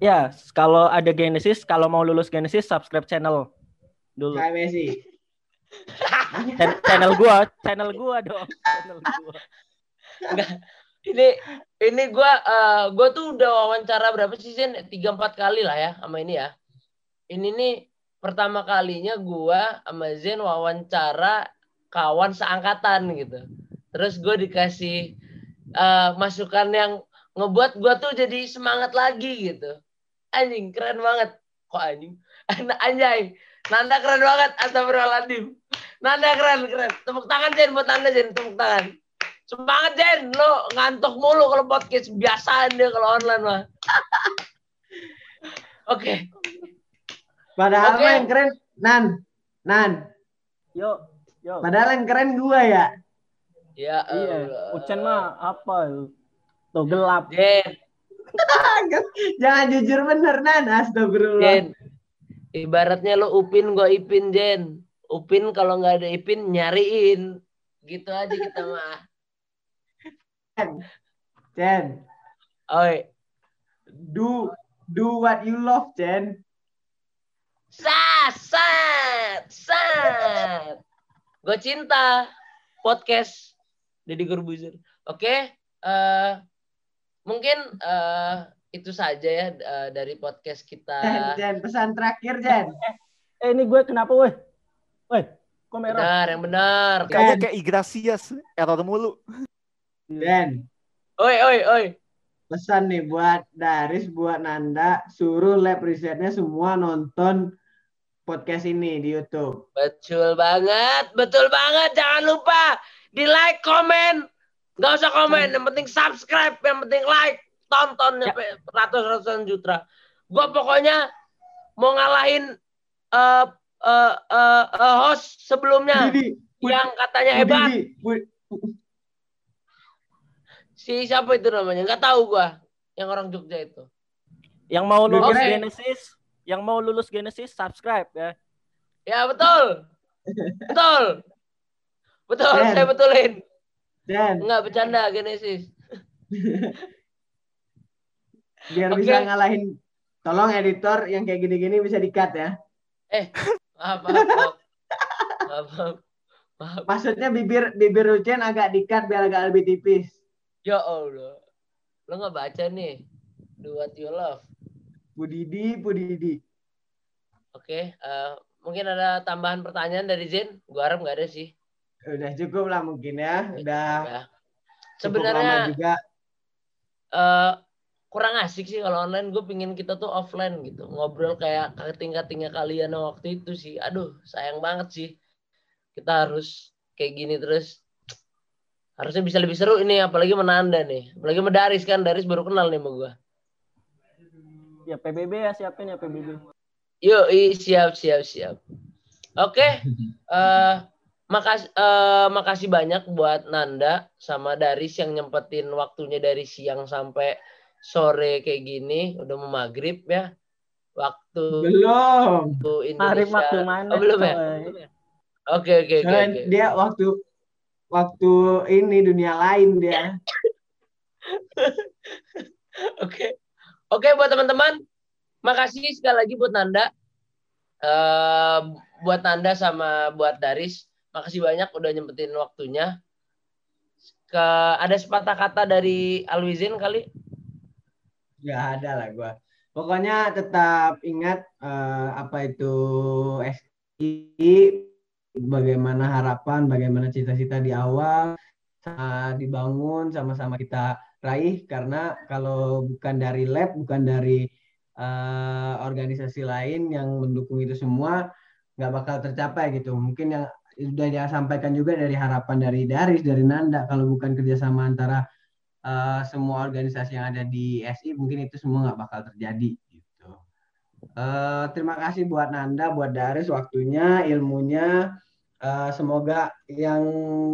Ya kalau ada Genesis kalau mau lulus Genesis subscribe channel dulu. KMSI channel gua channel gua dong channel gua. Enggak, ini ini gue uh, gue tuh udah wawancara berapa sih Zen tiga empat kali lah ya sama ini ya. Ini nih pertama kalinya gue sama Zen wawancara kawan seangkatan gitu terus gue dikasih uh, masukan yang ngebuat gue tuh jadi semangat lagi gitu Anjing, keren banget. Kok anjing? Anjay. Nanda keren banget. Astagfirullahaladzim. Nanda keren, keren. Tepuk tangan Jen buat Nanda Jen. Tepuk tangan. Semangat Jen. Lo ngantuk mulu kalau podcast. Biasaan dia kalau online mah. Oke. Padahal Oke. mah yang keren Nan. Nan. Yo, yo. Padahal yang keren gua ya. Ya Iya, Allah. Ucen mah apa? Tuh gelap. Jen, Jangan jujur bener Nan. Astagfirullah. Jen. Ibaratnya lo Upin, gua Ipin, Jen. Upin kalau nggak ada Ipin nyariin. Gitu aja kita mah. Chen, Oi. do do what you love, Chen. Sat, sat, sat. Gue cinta podcast Deddy Corbuzier. Oke, eh mungkin eh itu saja ya eh, dari podcast kita. Chen, pesan terakhir, Chen. Eh ini gue kenapa weh? Weh, kok merah? Benar, yang benar. Kayaknya kayak Igracias, error mulu. Chen, Oi, oi, oi. pesan nih buat Daris, buat Nanda, suruh lab risetnya semua nonton podcast ini di YouTube. Betul banget, betul banget. Jangan lupa di like, komen. Gak usah komen, yang penting subscribe, yang penting like, tonton sampai ratus-ratusan juta. Gue pokoknya mau ngalahin eh eh eh, eh, host sebelumnya Budi, yang katanya hebat. Budi, Si siapa itu namanya? Nggak tahu gua. Yang orang Jogja itu. Yang mau lulus Oke. Genesis, yang mau lulus Genesis subscribe ya. Ya betul. betul. Betul, Ben. saya betulin. Chen, Enggak bercanda Genesis. biar Oke. bisa ngalahin. Tolong editor yang kayak gini-gini bisa di-cut ya. Maaf, maaf, maaf. Maaf, maaf. Maaf. Maksudnya bibir bibir Ucen agak di-cut biar agak lebih tipis. Ya Allah. Lo nggak baca nih. Do what you love. Budidi, Budidi. Oke. eh, mungkin ada tambahan pertanyaan dari Zen? Gua harap nggak ada sih. Udah cukup lah mungkin ya. Udah Ya. cukup lama Sebenarnya juga. eh kurang asik sih kalau online. Gue pingin kita tuh offline gitu. Ngobrol kayak tingkat-tingkat kalian yang waktu itu sih. Aduh sayang banget sih. Kita harus kayak gini terus. Harusnya bisa lebih seru ini apalagi menanda nih. Apalagi sama Daris kan. Daris baru kenal nih sama gue Ya PBB ya siapin ya PBB. yuk siap siap siap. Oke eh makasih eh, makasih banyak buat Nanda sama Daris yang nyempetin waktunya dari siang sampai sore kayak gini udah mau maghrib ya waktu Belum. Indonesia Mari waktu mana? Oh, belum ya? coy? oke oke oke dia waktu waktu ini dunia lain dia. Oke. Oke buat teman-teman, makasih sekali lagi buat Nanda. Eh buat Nanda sama buat Daris, makasih banyak udah nyempetin waktunya. Ke ada sepatah kata dari Alwizin kali? Gak ada lah gua. Pokoknya tetap ingat eh, apa itu SI, bagaimana harapan, bagaimana cita-cita di awal, sa- dibangun sama-sama kita raih karena kalau bukan dari lab, bukan dari eh, organisasi lain yang mendukung itu semua, nggak bakal tercapai gitu. Mungkin yang sudah dia sampaikan juga dari harapan dari Daris, dari Nanda, kalau bukan kerjasama antara eh, semua organisasi yang ada di SI mungkin itu semua nggak bakal terjadi gitu. Eh, terima kasih buat Nanda, buat Daris waktunya, ilmunya. Eh, semoga yang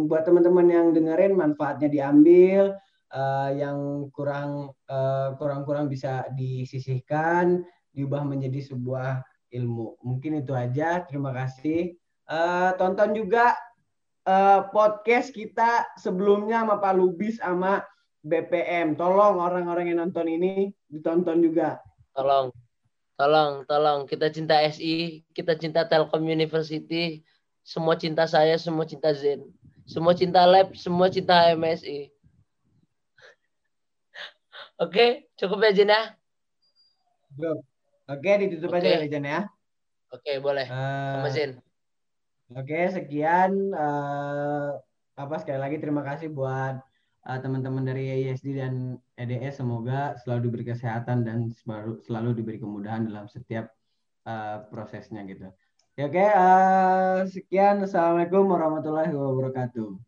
buat teman-teman yang dengerin manfaatnya diambil, eh, yang kurang eh, kurang-kurang bisa disisihkan, diubah menjadi sebuah ilmu. Mungkin itu aja. Terima kasih. Eh, tonton juga eh, podcast kita sebelumnya sama Pak Lubis sama BPM. Tolong orang-orang yang nonton ini ditonton juga. Tolong, tolong, tolong. Kita cinta SI, kita cinta Telkom University. Semua cinta saya, semua cinta Zen. Semua cinta Lab, semua cinta MSI. Oke, cukup ya Zen ya? Belum. Oke, ditutup Oke. aja kali Jan ya. Oke, boleh. Eh, Sama Zen. Oke, sekian. eh, apa sekali lagi terima kasih buat uh, teman-teman dari ISD dan EDS semoga selalu diberi kesehatan dan selalu, selalu diberi kemudahan dalam setiap uh, prosesnya gitu. Ya, Oke, okay, uh, sekian. Assalamualaikum warahmatullahi wabarakatuh.